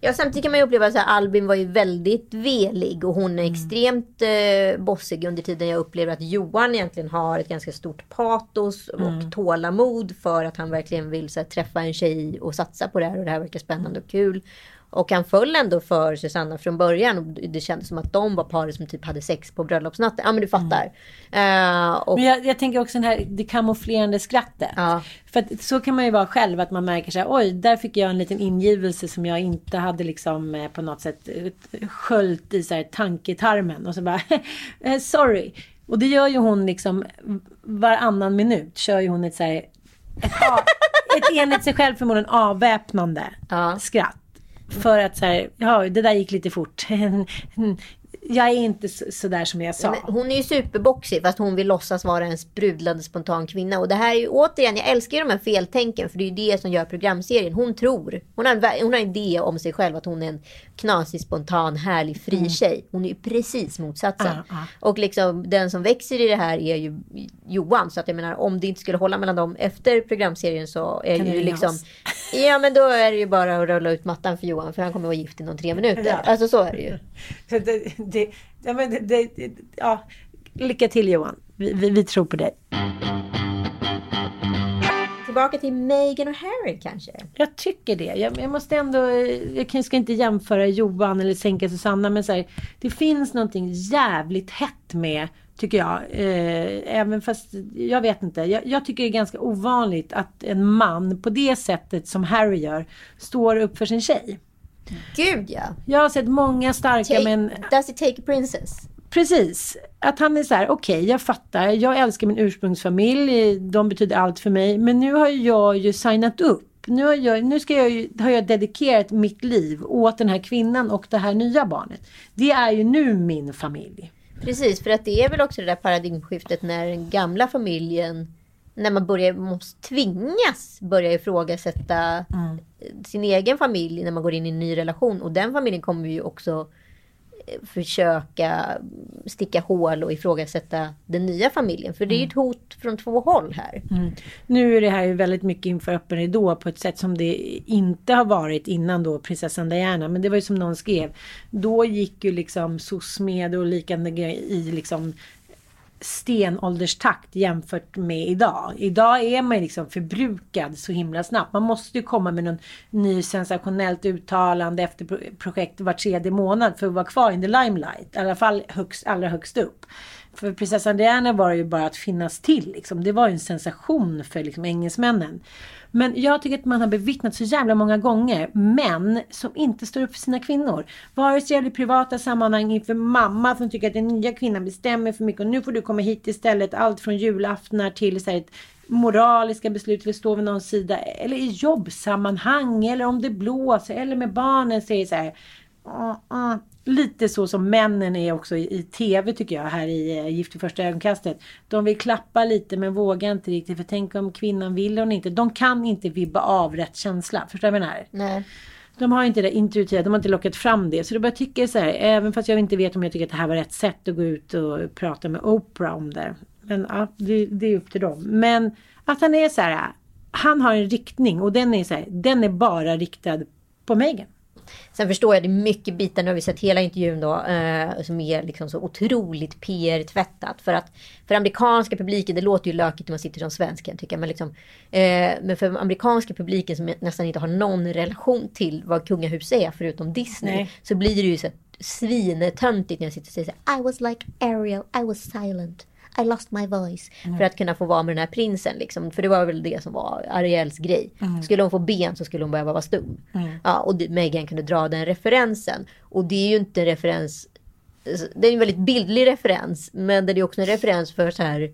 Ja, samtidigt kan man ju uppleva att Albin var ju väldigt velig och hon är extremt eh, bossig under tiden. Jag upplever att Johan egentligen har ett ganska stort patos och tålamod för att han verkligen vill så här, träffa en tjej och satsa på det här och det här verkar spännande och kul. Och han föll ändå för Susanna från början och det kändes som att de var paret som typ hade sex på bröllopsnatten. Ja men du fattar. Eh, och, Men jag, jag tänker också den här det kamouflerande skrattet. Ja. För att så kan man ju vara själv att man märker så här, oj, där fick jag en liten ingivelse som jag inte hade liksom eh, på något sätt eh, sköljt i så här tanketarmen och så bara, sorry. Och det gör ju hon liksom varannan minut kör ju hon ett så här, ett, ett enligt sig själv förmodligen avväpnande Ja. skratt. För att så här, ja det där gick lite fort. jag är inte så, så där som jag sa. Men hon är ju superboxig fast hon vill låtsas vara en sprudlande spontan kvinna. Och det här är ju återigen, jag älskar ju de här feltänken för det är ju det som gör programserien. Hon tror, hon har en, hon har en idé om sig själv att hon är en knasig, spontan, härlig, fri tjej. Hon är ju precis motsatsen. Mm. Ja, Och liksom den som växer i det här är ju Johan. Så att jag menar om det inte skulle hålla mellan dem efter programserien så är Kan ju liksom oss? Ja men då är det ju bara att rulla ut mattan för Johan för han kommer vara gift inom tre minuter. Ja. Alltså så är det ju. Det, det, ja, men det, ja. Lycka till Johan. Vi, vi, vi tror på dig. Tillbaka till Meghan och Harry kanske. Jag tycker det. Jag, jag måste ändå, jag kanske ska inte jämföra Johan eller sänka Susanna men så här, det finns någonting jävligt hett med tycker jag. Eh, även fast, jag vet inte. Jag, jag tycker det är ganska ovanligt att en man på det sättet som Harry gör står upp för sin tjej. Gud ja. Jag har sett många starka Take, men Does it take a princess? Precis. Att han är så här, okej jag fattar, jag älskar min ursprungsfamilj, de betyder allt för mig. Men nu har jag ju signat upp. Nu har jag, nu ska jag, ju- har jag dedikerat mitt liv åt den här kvinnan och det här nya barnet. Det är ju nu min familj. Precis, för att det är väl också det där paradigmskiftet när den gamla familjen, när man börjar, måste tvingas börja ifrågasätta sin egen familj när man går in i en ny relation. Och den familjen kommer ju också försöka sticka hål och ifrågasätta den nya familjen. För det är ju ett hot från två håll här. Nu är det här ju väldigt mycket inför öppen ridå på ett sätt som det inte har varit innan då prinsessan Diana. Men det var ju som någon skrev. Då gick ju liksom SOSMED och liknande i liksom stenålderstakt jämfört med idag. Idag är man liksom förbrukad så himla snabbt. Man måste ju komma med någon ny sensationellt uttalande efter projekt var tredje månad för att vara kvar in the limelight. I alla fall högst, allra högst upp. För prinsessan Diana var ju bara att finnas till. Liksom. Det var ju en sensation för liksom, engelsmännen. Men jag tycker att man har bevittnat så jävla många gånger män som inte står upp för sina kvinnor. Vare sig i privata sammanhang inför mamma som tycker att den nya kvinnan bestämmer för mycket och nu får du komma hit istället. Allt från julaftnar till så här, ett moraliska beslut vill stå vid någon sida. Eller i jobbsammanhang eller om det blåser eller med barnen säger så här. uh, uh. Lite så som männen är också i, i tv tycker jag här i uh, Gift i första ögonkastet. De vill klappa lite men vågar inte riktigt för tänk om kvinnan vill hon inte. De kan inte vibba av rätt känsla. Förstår du vad jag menar? Nej. De har inte det intuitiva, de har inte lockat fram det. Så då börjar jag tycka så här, även fast jag inte vet om jag tycker att det här var rätt sätt att gå ut och prata med Oprah om det. Men ja, det, det är upp till dem. Men att han är så här, han har en riktning och den är så här, den är bara riktad på Meghan. Sen förstår jag det är mycket bitar, nu har vi sett hela intervjun då, eh, som är liksom så otroligt PR-tvättat. För att för amerikanska publiken, det låter ju lökigt när man sitter som svensk kan jag tycka. Men, liksom, eh, men för amerikanska publiken som nästan inte har någon relation till vad kungahus är förutom Disney. Nej. Så blir det ju så svinetöntigt när jag sitter och säger så här, I was like Ariel, I was silent. I lost my voice. För att kunna få vara med den här prinsen. Liksom. För det var väl det som var Ariels grej. Skulle hon få ben så skulle hon behöva vara stum. Ja, och Meghan kunde dra den referensen. Och det är ju inte en referens. Det är en väldigt bildlig referens. Men det är också en referens för så här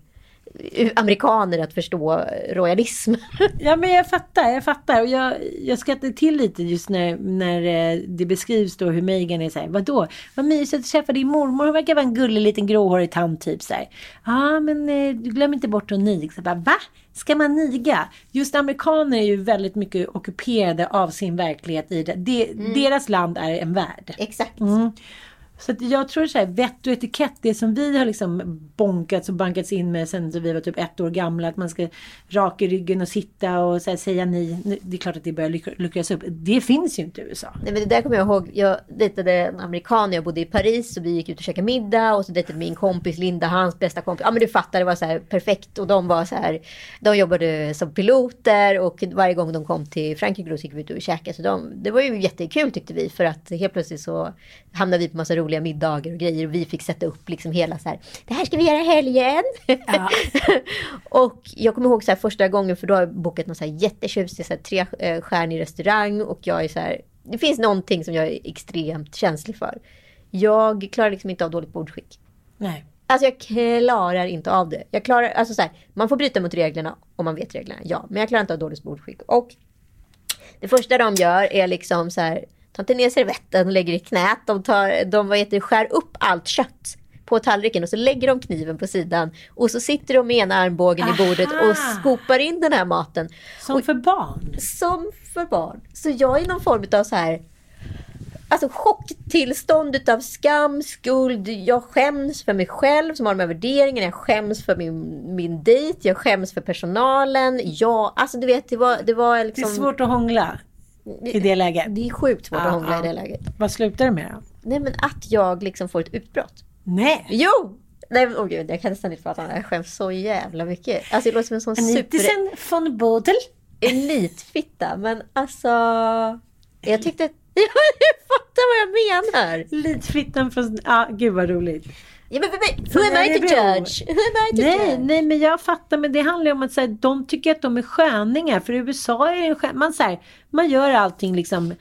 amerikaner att förstå royalism. Ja men jag fattar, jag fattar. Och jag, jag skrattar till lite just när, när eh, det beskrivs då hur Meghan är såhär, vadå? Vad mysigt att träffa din mormor, hon verkar vara en gullig liten gråhårig tant typ såhär. Ja men eh, du glöm inte bort att niga. Så bara, va? Ska man niga? Just amerikaner är ju väldigt mycket ockuperade av sin verklighet i det. det Deras land är en värld. Exakt. Mm. Så att jag tror så här, vett och etikett, det som vi har liksom bonkats och bankats in med sen vi var typ ett år gamla. Att man ska raka ryggen och sitta och så här, säga ni. Det är klart att det börjar luckras upp. Det finns ju inte i USA. Nej, men det där kommer jag ihåg. Jag dejtade en amerikan när jag bodde i Paris och vi gick ut och käkade middag och så dejtade min kompis Linda, hans bästa kompis. Ja men du fattar, det var så här perfekt och de var så här. De jobbade som piloter och varje gång de kom till Frankrike då så gick vi ut och käkade. Så de, det var ju jättekul tyckte vi för att helt plötsligt så hamnade vi på massa roliga middagar och grejer och vi fick sätta upp liksom hela så här. Det här ska vi göra helgen. och jag kommer ihåg så här första gången för då har jag bokat någon så här jättetjusig så här, tre eh, restaurang och jag är så här. Det finns någonting som jag är extremt känslig för. Jag klarar liksom inte av dåligt bordsskick. Nej. Alltså jag klarar inte av det. Jag klarar, alltså så här, man får bryta mot reglerna om man vet reglerna, ja. Men jag klarar inte av dåligt bordsskick. Och det första de gör är liksom så här, ta inte ner servetten och lägger i knät. De, tar, de vad heter, det, skär upp allt kött på tallriken och så lägger de kniven på sidan. Och så sitter de med ena armbågen i bordet Aha. och skopar in den här maten. Som för barn. Som för barn. Så jag är någon form av så här Alltså chocktillstånd utav skam, skuld. Jag skäms för mig själv som har de här värderingarna. Jag skäms för min, min dejt. Jag skäms för personalen. Jag, alltså du vet, det var, det var Det liksom... är svårt att hångla i det läget. Det är sjukt svårt att hångla i det läget. Vad slutar det med då? Nej men att jag liksom får ett utbrott. Nej! Jo! Nej men åh gud, jag kan nästan inte prata om det. Jag skäms så jävla mycket. Alltså det låter som en sån super... Anitisen von Bodel. elitfitta. Men alltså... Jag tyckte... jag fattar vad jag menar. Elitfittan från... Ja, gud vad roligt. Ja, men, men, who am I to judge? Who am I to Nej, judge? nej, men jag fattar. Men det handlar ju om att så här, de tycker att de är sköningar. För i USA är det en skön, man, så här, man gör allting liksom.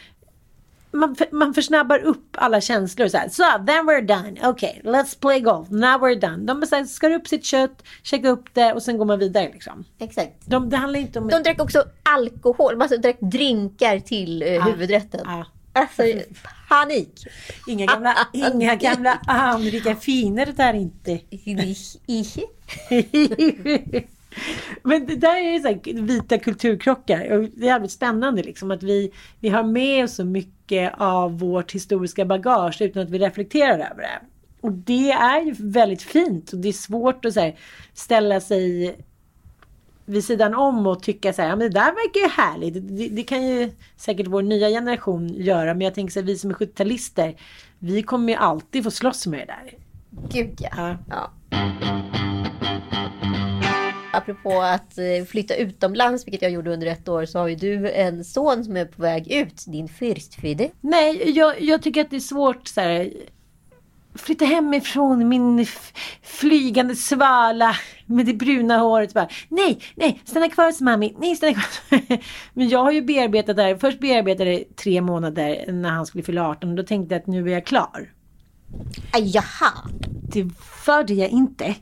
Man, för- man försnabbar upp alla känslor. Så, här, so, then we're done. Okay, let's play golf. Now we're done. De så här, skar upp sitt kött, käkar upp det och sen går man vidare. Liksom. Exakt. De, det handlar inte om... De drack också alkohol, alltså drack drinkar till eh, huvudrätten. Ja. Alltså panik. Inga gamla, inga gamla det där inte. Men det där är ju så här vita kulturkrockar. Och det är jävligt spännande liksom att vi, vi har med oss så mycket av vårt historiska bagage utan att vi reflekterar över det. Och det är ju väldigt fint och det är svårt att här, ställa sig vid sidan om och tycka så här, ja men det där verkar ju härligt. Det, det kan ju säkert vår nya generation göra men jag tänker så här, vi som är 70-talister, vi kommer ju alltid få slåss med det där. Gud ja. Ja. ja. Apropå att eh, flytta utomlands, vilket jag gjorde under ett år, så har ju du en son som är på väg ut, din fyrstfide. Nej, jag, jag tycker att det är svårt så här. Flytta hemifrån min flygande svala med det bruna håret. Bara, nej, nej, stanna kvar hos mami. Nej, stanna kvar. Men jag har ju bearbetat det här. Först bearbetade jag det tre månader när han skulle fylla 18. Och då tänkte jag att nu är jag klar. Jaha. Det var det jag inte.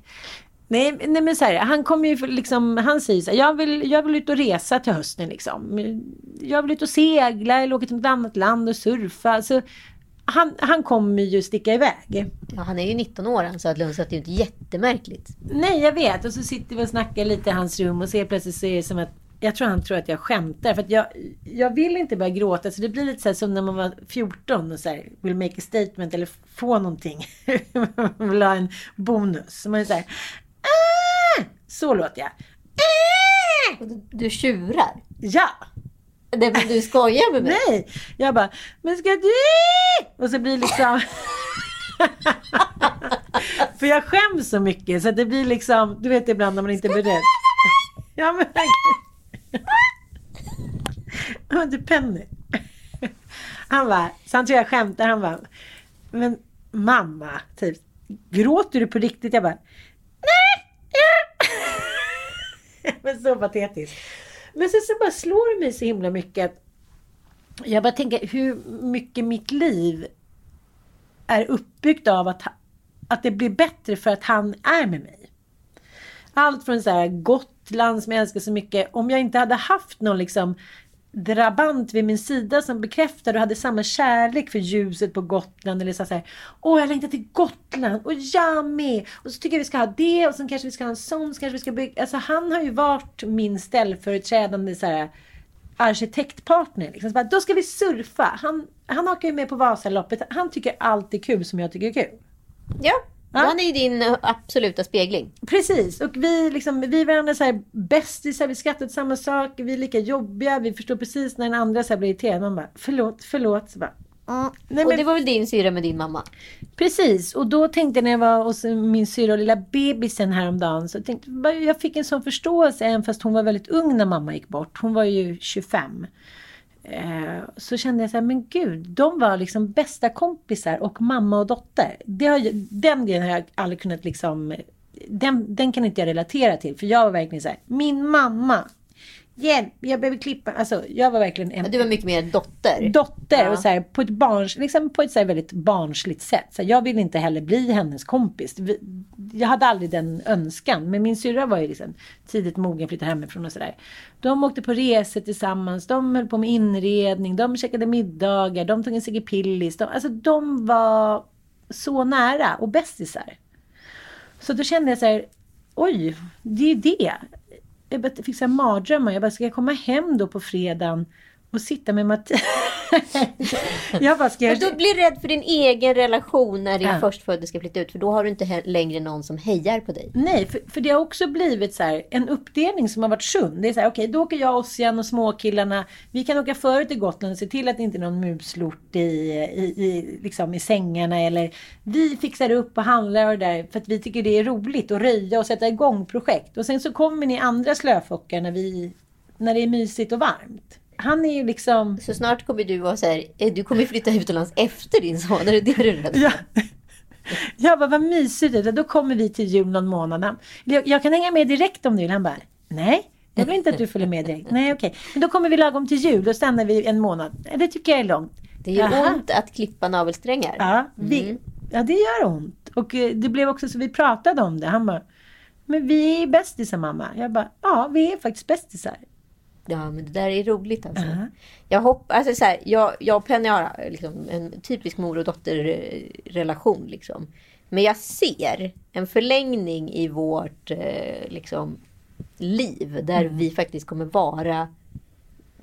Nej, nej men så här, han kommer ju liksom, han säger så här, jag vill, jag vill ut och resa till hösten liksom. Jag vill ut och segla eller åka till något annat land och surfa. Så han, han kommer ju sticka iväg. Ja, han är ju 19 år han Södlund så att det är ju inte jättemärkligt. Nej, jag vet. Och så sitter vi och snackar lite i hans rum och helt plötsligt så är det som att jag tror han tror att jag skämtar. För att jag, jag vill inte börja gråta. Så det blir lite så som när man var 14 och så här, vill make a statement eller få någonting. vill ha en bonus. Så man är så här, "Ah!" Så låter jag. "Ah!" Och du, du tjurar. Ja! Det, men du skojar med mig. Nej! Jag bara, men ska du? Och så blir liksom... För jag skäms så mycket så det blir liksom, du vet ibland när man inte är beredd. Ja men Ja, du Penny. Han bara, så han tror jag skämtar, han bara, men mamma, typ, gråter du på riktigt? Jag bara, nej! Ja. men så patetiskt. Men sen så bara slår det mig så himla mycket att jag bara tänker hur mycket mitt liv är uppbyggt av att, att det blir bättre för att han är med mig. Allt från så här Gotland som jag älskar så mycket. Om jag inte hade haft någon liksom drabant vid min sida som bekräftade och hade samma kärlek för ljuset på Gotland. Eller så här, åh jag längtar till Gotland och jag med. Och så tycker jag vi ska ha det och sen kanske vi ska ha en sån. Så kanske vi ska bygga. Alltså han har ju varit min ställföreträdande så här, arkitektpartner. Liksom. Så bara, då ska vi surfa. Han, han åker ju med på Vasaloppet. Han tycker allt är kul som jag tycker är kul. Ja, han är ju din eh, absoluta spegling. Precis, och vi, liksom, vi är varandra så här bästisar, vi skrattar åt samma sak, vi är lika jobbiga, vi förstår precis när den andra så blir irriterad. Man bara, förlåt, förlåt. Så bara, mm. Nej, Och men, det var väl din syra med din mamma? Precis, och då tänkte jag när jag var hos min syrra och lilla bebisen häromdagen, så tänkte jag, jag fick en sån förståelse, även fast hon var väldigt ung när mamma gick bort. Hon var ju 25. Eh, så kände jag så här, men gud, de var liksom bästa kompisar och mamma och dotter. Det har, den grejen har jag aldrig kunnat liksom, den, den kan inte jag relatera till. För jag var verkligen så här, min mamma, hjälp, jag behöver klippa. Alltså jag var verkligen en Du var mycket mer dotter. dotter Ja. och så här, på ett, barns, liksom på ett så här väldigt barnsligt sätt. Så här, jag ville inte heller bli hennes kompis. Vi- Jag hade aldrig den önskan. Men min syrra var ju liksom tidigt mogen, flyttade hemifrån och sådär. De åkte på resor tillsammans. De höll på med inredning. De käkade middagar. De tog en Sigge Pillis. De, alltså de var så nära och bästisar. Så då kände jag så här, oj, det är ju det. Jag fick så här mardrömmar. Jag bara, ska jag komma hem då på fredagen och sitta med Mattias? jag bara, ska jag... Men blir rädd för din egen relation när din Ja. förstfödde ska flytta ut. För då har du inte längre någon som hejar på dig. Nej, för, för det har också blivit så här, en uppdelning som har varit sund. Det är så här, okej, då åker jag, Ossian och småkillarna. Vi kan åka före till Gotland och se till att det inte är någon muslort i, i, i, liksom i sängarna. Eller vi fixar upp och handlar och det där för att vi tycker det är roligt att röja och sätta igång projekt. Och sen så kommer ni andra slöfockar när, vi, när det är mysigt och varmt. Han är ju liksom... Så snart kommer du vara så här, eh, du kommer flytta utomlands efter din son. Är det det du är rädd för? Ja. Jag bara, vad mysigt. det. Då kommer vi till jul någon månad. Jag, jag kan hänga med direkt om du vill. Han bara, nej. Jag vill inte att du följer med direkt. Nej, okej. Men då kommer vi lagom till jul. Då stannar vi en månad. Det tycker jag är långt. Det gör Jaha. ont att klippa navelsträngar. Ja, vi, ja, det gör ont. Och eh, det blev också så vi pratade om det. Han bara, men vi är bästisar mamma. Jag bara, ja vi är faktiskt bästisar. Ja, men det där är roligt alltså. Ja. Jag hoppas, alltså så här, jag, jag och Penny har liksom en typisk mor och dotter-relation liksom. Men jag ser en förlängning i vårt eh, liksom, liv där vi faktiskt kommer vara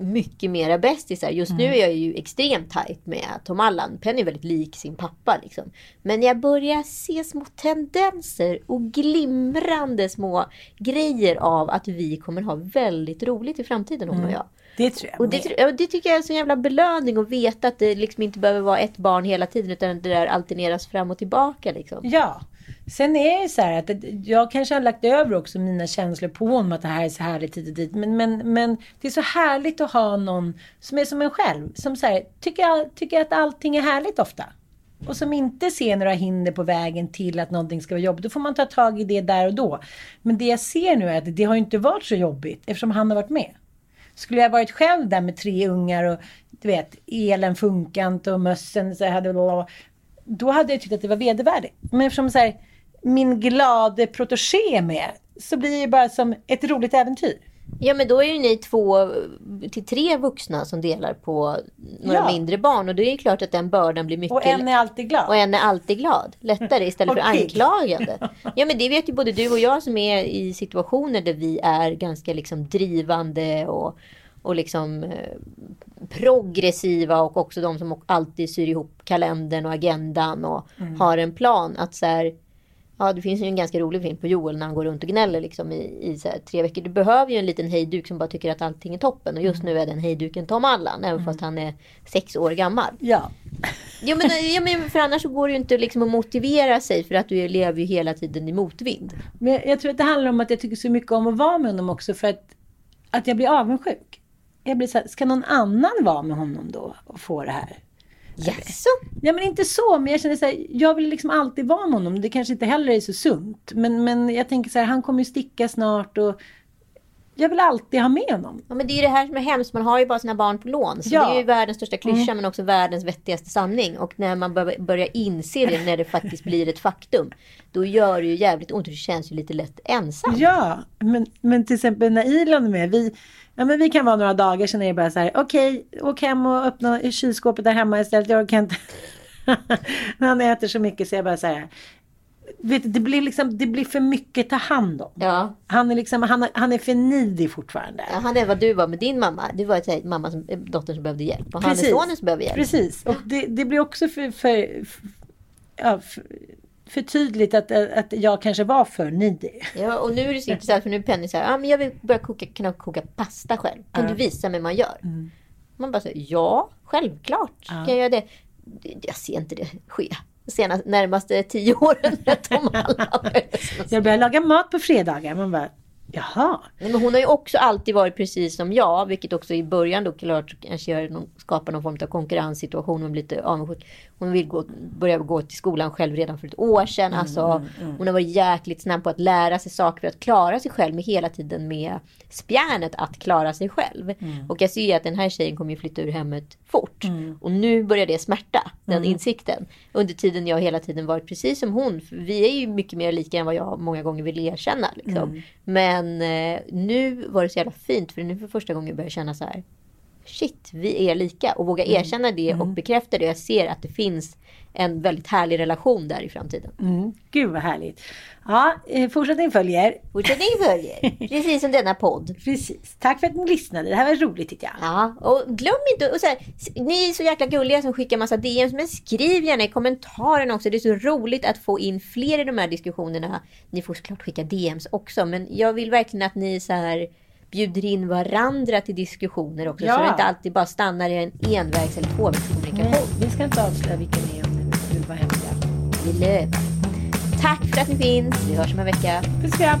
mycket mera bästisar. Just nu är jag ju extremt tajt med Tom Allan. Penny är väldigt lik sin pappa. Liksom. Men jag börjar se små tendenser och glimrande små grejer av att vi kommer ha väldigt roligt i framtiden hon och jag. Det tror jag Och det, det tycker jag är en sån jävla belöning att veta att det liksom inte behöver vara ett barn hela tiden utan det där alterneras fram och tillbaka. Liksom. Ja. Sen är det ju så här att jag kanske har lagt över också mina känslor på honom att det här är så härligt hit och dit. Men, men, men det är så härligt att ha någon som är som en själv. Som så här, tycker, tycker att allting är härligt ofta. Och som inte ser några hinder på vägen till att någonting ska vara jobbigt. Då får man ta tag i det där och då. Men det jag ser nu är att det har inte varit så jobbigt eftersom han har varit med. Skulle jag varit själv där med tre ungar och du vet, elen funkar inte och mössen så hade då hade jag tyckt att det var vedervärdigt. Men eftersom så här, min glade protégé är med så blir det bara som ett roligt äventyr. Ja men då är ju ni två till tre vuxna som delar på några Ja. mindre barn. Och då är det klart att den bördan blir mycket... Och en är alltid glad. Och en är alltid glad. Lättare istället för anklagande. Ja men det vet ju både du och jag som är i situationer där vi är ganska liksom drivande och, och liksom eh, progressiva och också de som alltid syr ihop kalendern och agendan och Mm. har en plan. Att så här, Ja, det finns ju en ganska rolig film på Joel när han går runt och gnäller liksom i, i här, tre veckor. Du behöver ju en liten hejduk som bara tycker att allting är toppen. Och just nu är den hejduken Tom Allan, även fast han är sex år gammal. Ja. Ja men, ja, men för annars så går det ju inte liksom att motivera sig för att du lever ju hela tiden i motvind. Men jag, jag tror att det handlar om att jag tycker så mycket om att vara med honom också för att, att jag blir avundsjuk. Jag blir så här, ska någon annan vara med honom då och få det här? Jaså? Ja men inte så, men jag känner så här, jag vill liksom alltid vara med honom. Det kanske inte heller är så sunt. Men, men jag tänker så här, han kommer ju sticka snart och jag vill alltid ha med honom. Ja men det är ju det här som är hemskt. Man har ju bara sina barn på lån. Så Ja. det är ju världens största klyscha Mm. men också världens vettigaste sanning. Och när man bör- börjar inse det när det faktiskt blir ett faktum. Då gör det ju jävligt ont och det känns ju lite lätt ensam. Ja, men, men till exempel när Elon är med. Vi, ja, men vi kan vara några dagar sen är det bara så här. Okej, åk hem och öppna kylskåpet där hemma istället. Jag kan inte. Han äter så mycket så jag bara så här. Vet, det, blir liksom, det blir för mycket ta hand om. Ja. Han är, liksom, han, han är för nidig fortfarande. Ja, han är vad du var med din mamma. Du var ett mamma som, dottern som behövde hjälp. Och han är sonen som behöver hjälp. Precis. Och det, det blir också för, för, för, ja, för, för tydligt att, att jag kanske var för nidig. Ja, och nu är det så intressant för nu är Penny så här, ah, men jag vill börja koka, kunna koka pasta själv. Kan Ja. du visa mig hur man gör? Man bara säger ja, självklart Ja. kan jag göra det. Jag ser inte det ske. Senast, närmaste tio åren. Jag började laga mat på fredagar. Man bara, jaha. Nej, men hon har ju också alltid varit precis som jag, vilket också i början då klart kanske gör någon, skapar någon form av konkurrenssituation. Hon blir lite avundsjuk. Hon vill gå, börja gå till skolan själv redan för ett år sedan. Mm, alltså, mm, mm. Hon har varit jäkligt snabb på att lära sig saker för att klara sig själv, med hela tiden med spjärnet att klara sig själv. Mm. Och jag ser ju att den här tjejen kommer ju flytta ur hemmet fort. Och nu börjar det smärta, den Mm. insikten. Under tiden jag hela tiden varit precis som hon. Vi är ju mycket mer lika än vad jag många gånger vill erkänna. Liksom. Mm. Men eh, nu var det så jävla fint för nu för första gången börjar jag känna så här. Shit, vi är lika. Och våga Mm. erkänna det och bekräfta det. Jag ser att det finns en väldigt härlig relation där i framtiden. Mm. Gud vad härligt. Ja, eh, fortsättning följer. Fortsättning följer. Precis som denna podd. Precis. Tack för att ni lyssnade. Det här var roligt tyckte jag. Ja, och glöm inte, och så här, ni är så jäkla gulliga som skickar massa DMs, men skriv gärna i kommentarerna också. Det är så roligt att få in fler i de här diskussionerna. Ni får såklart skicka DMs också, men jag vill verkligen att ni så här bjuder in varandra till diskussioner också. Ja. Så det inte alltid bara stannar i en envägs eller tvåvägskommunikation. Vi ska inte avslöja vilka ni är vara hemliga. Vi lever. Tack för att ni finns. Vi hörs om en vecka. Puss och kram.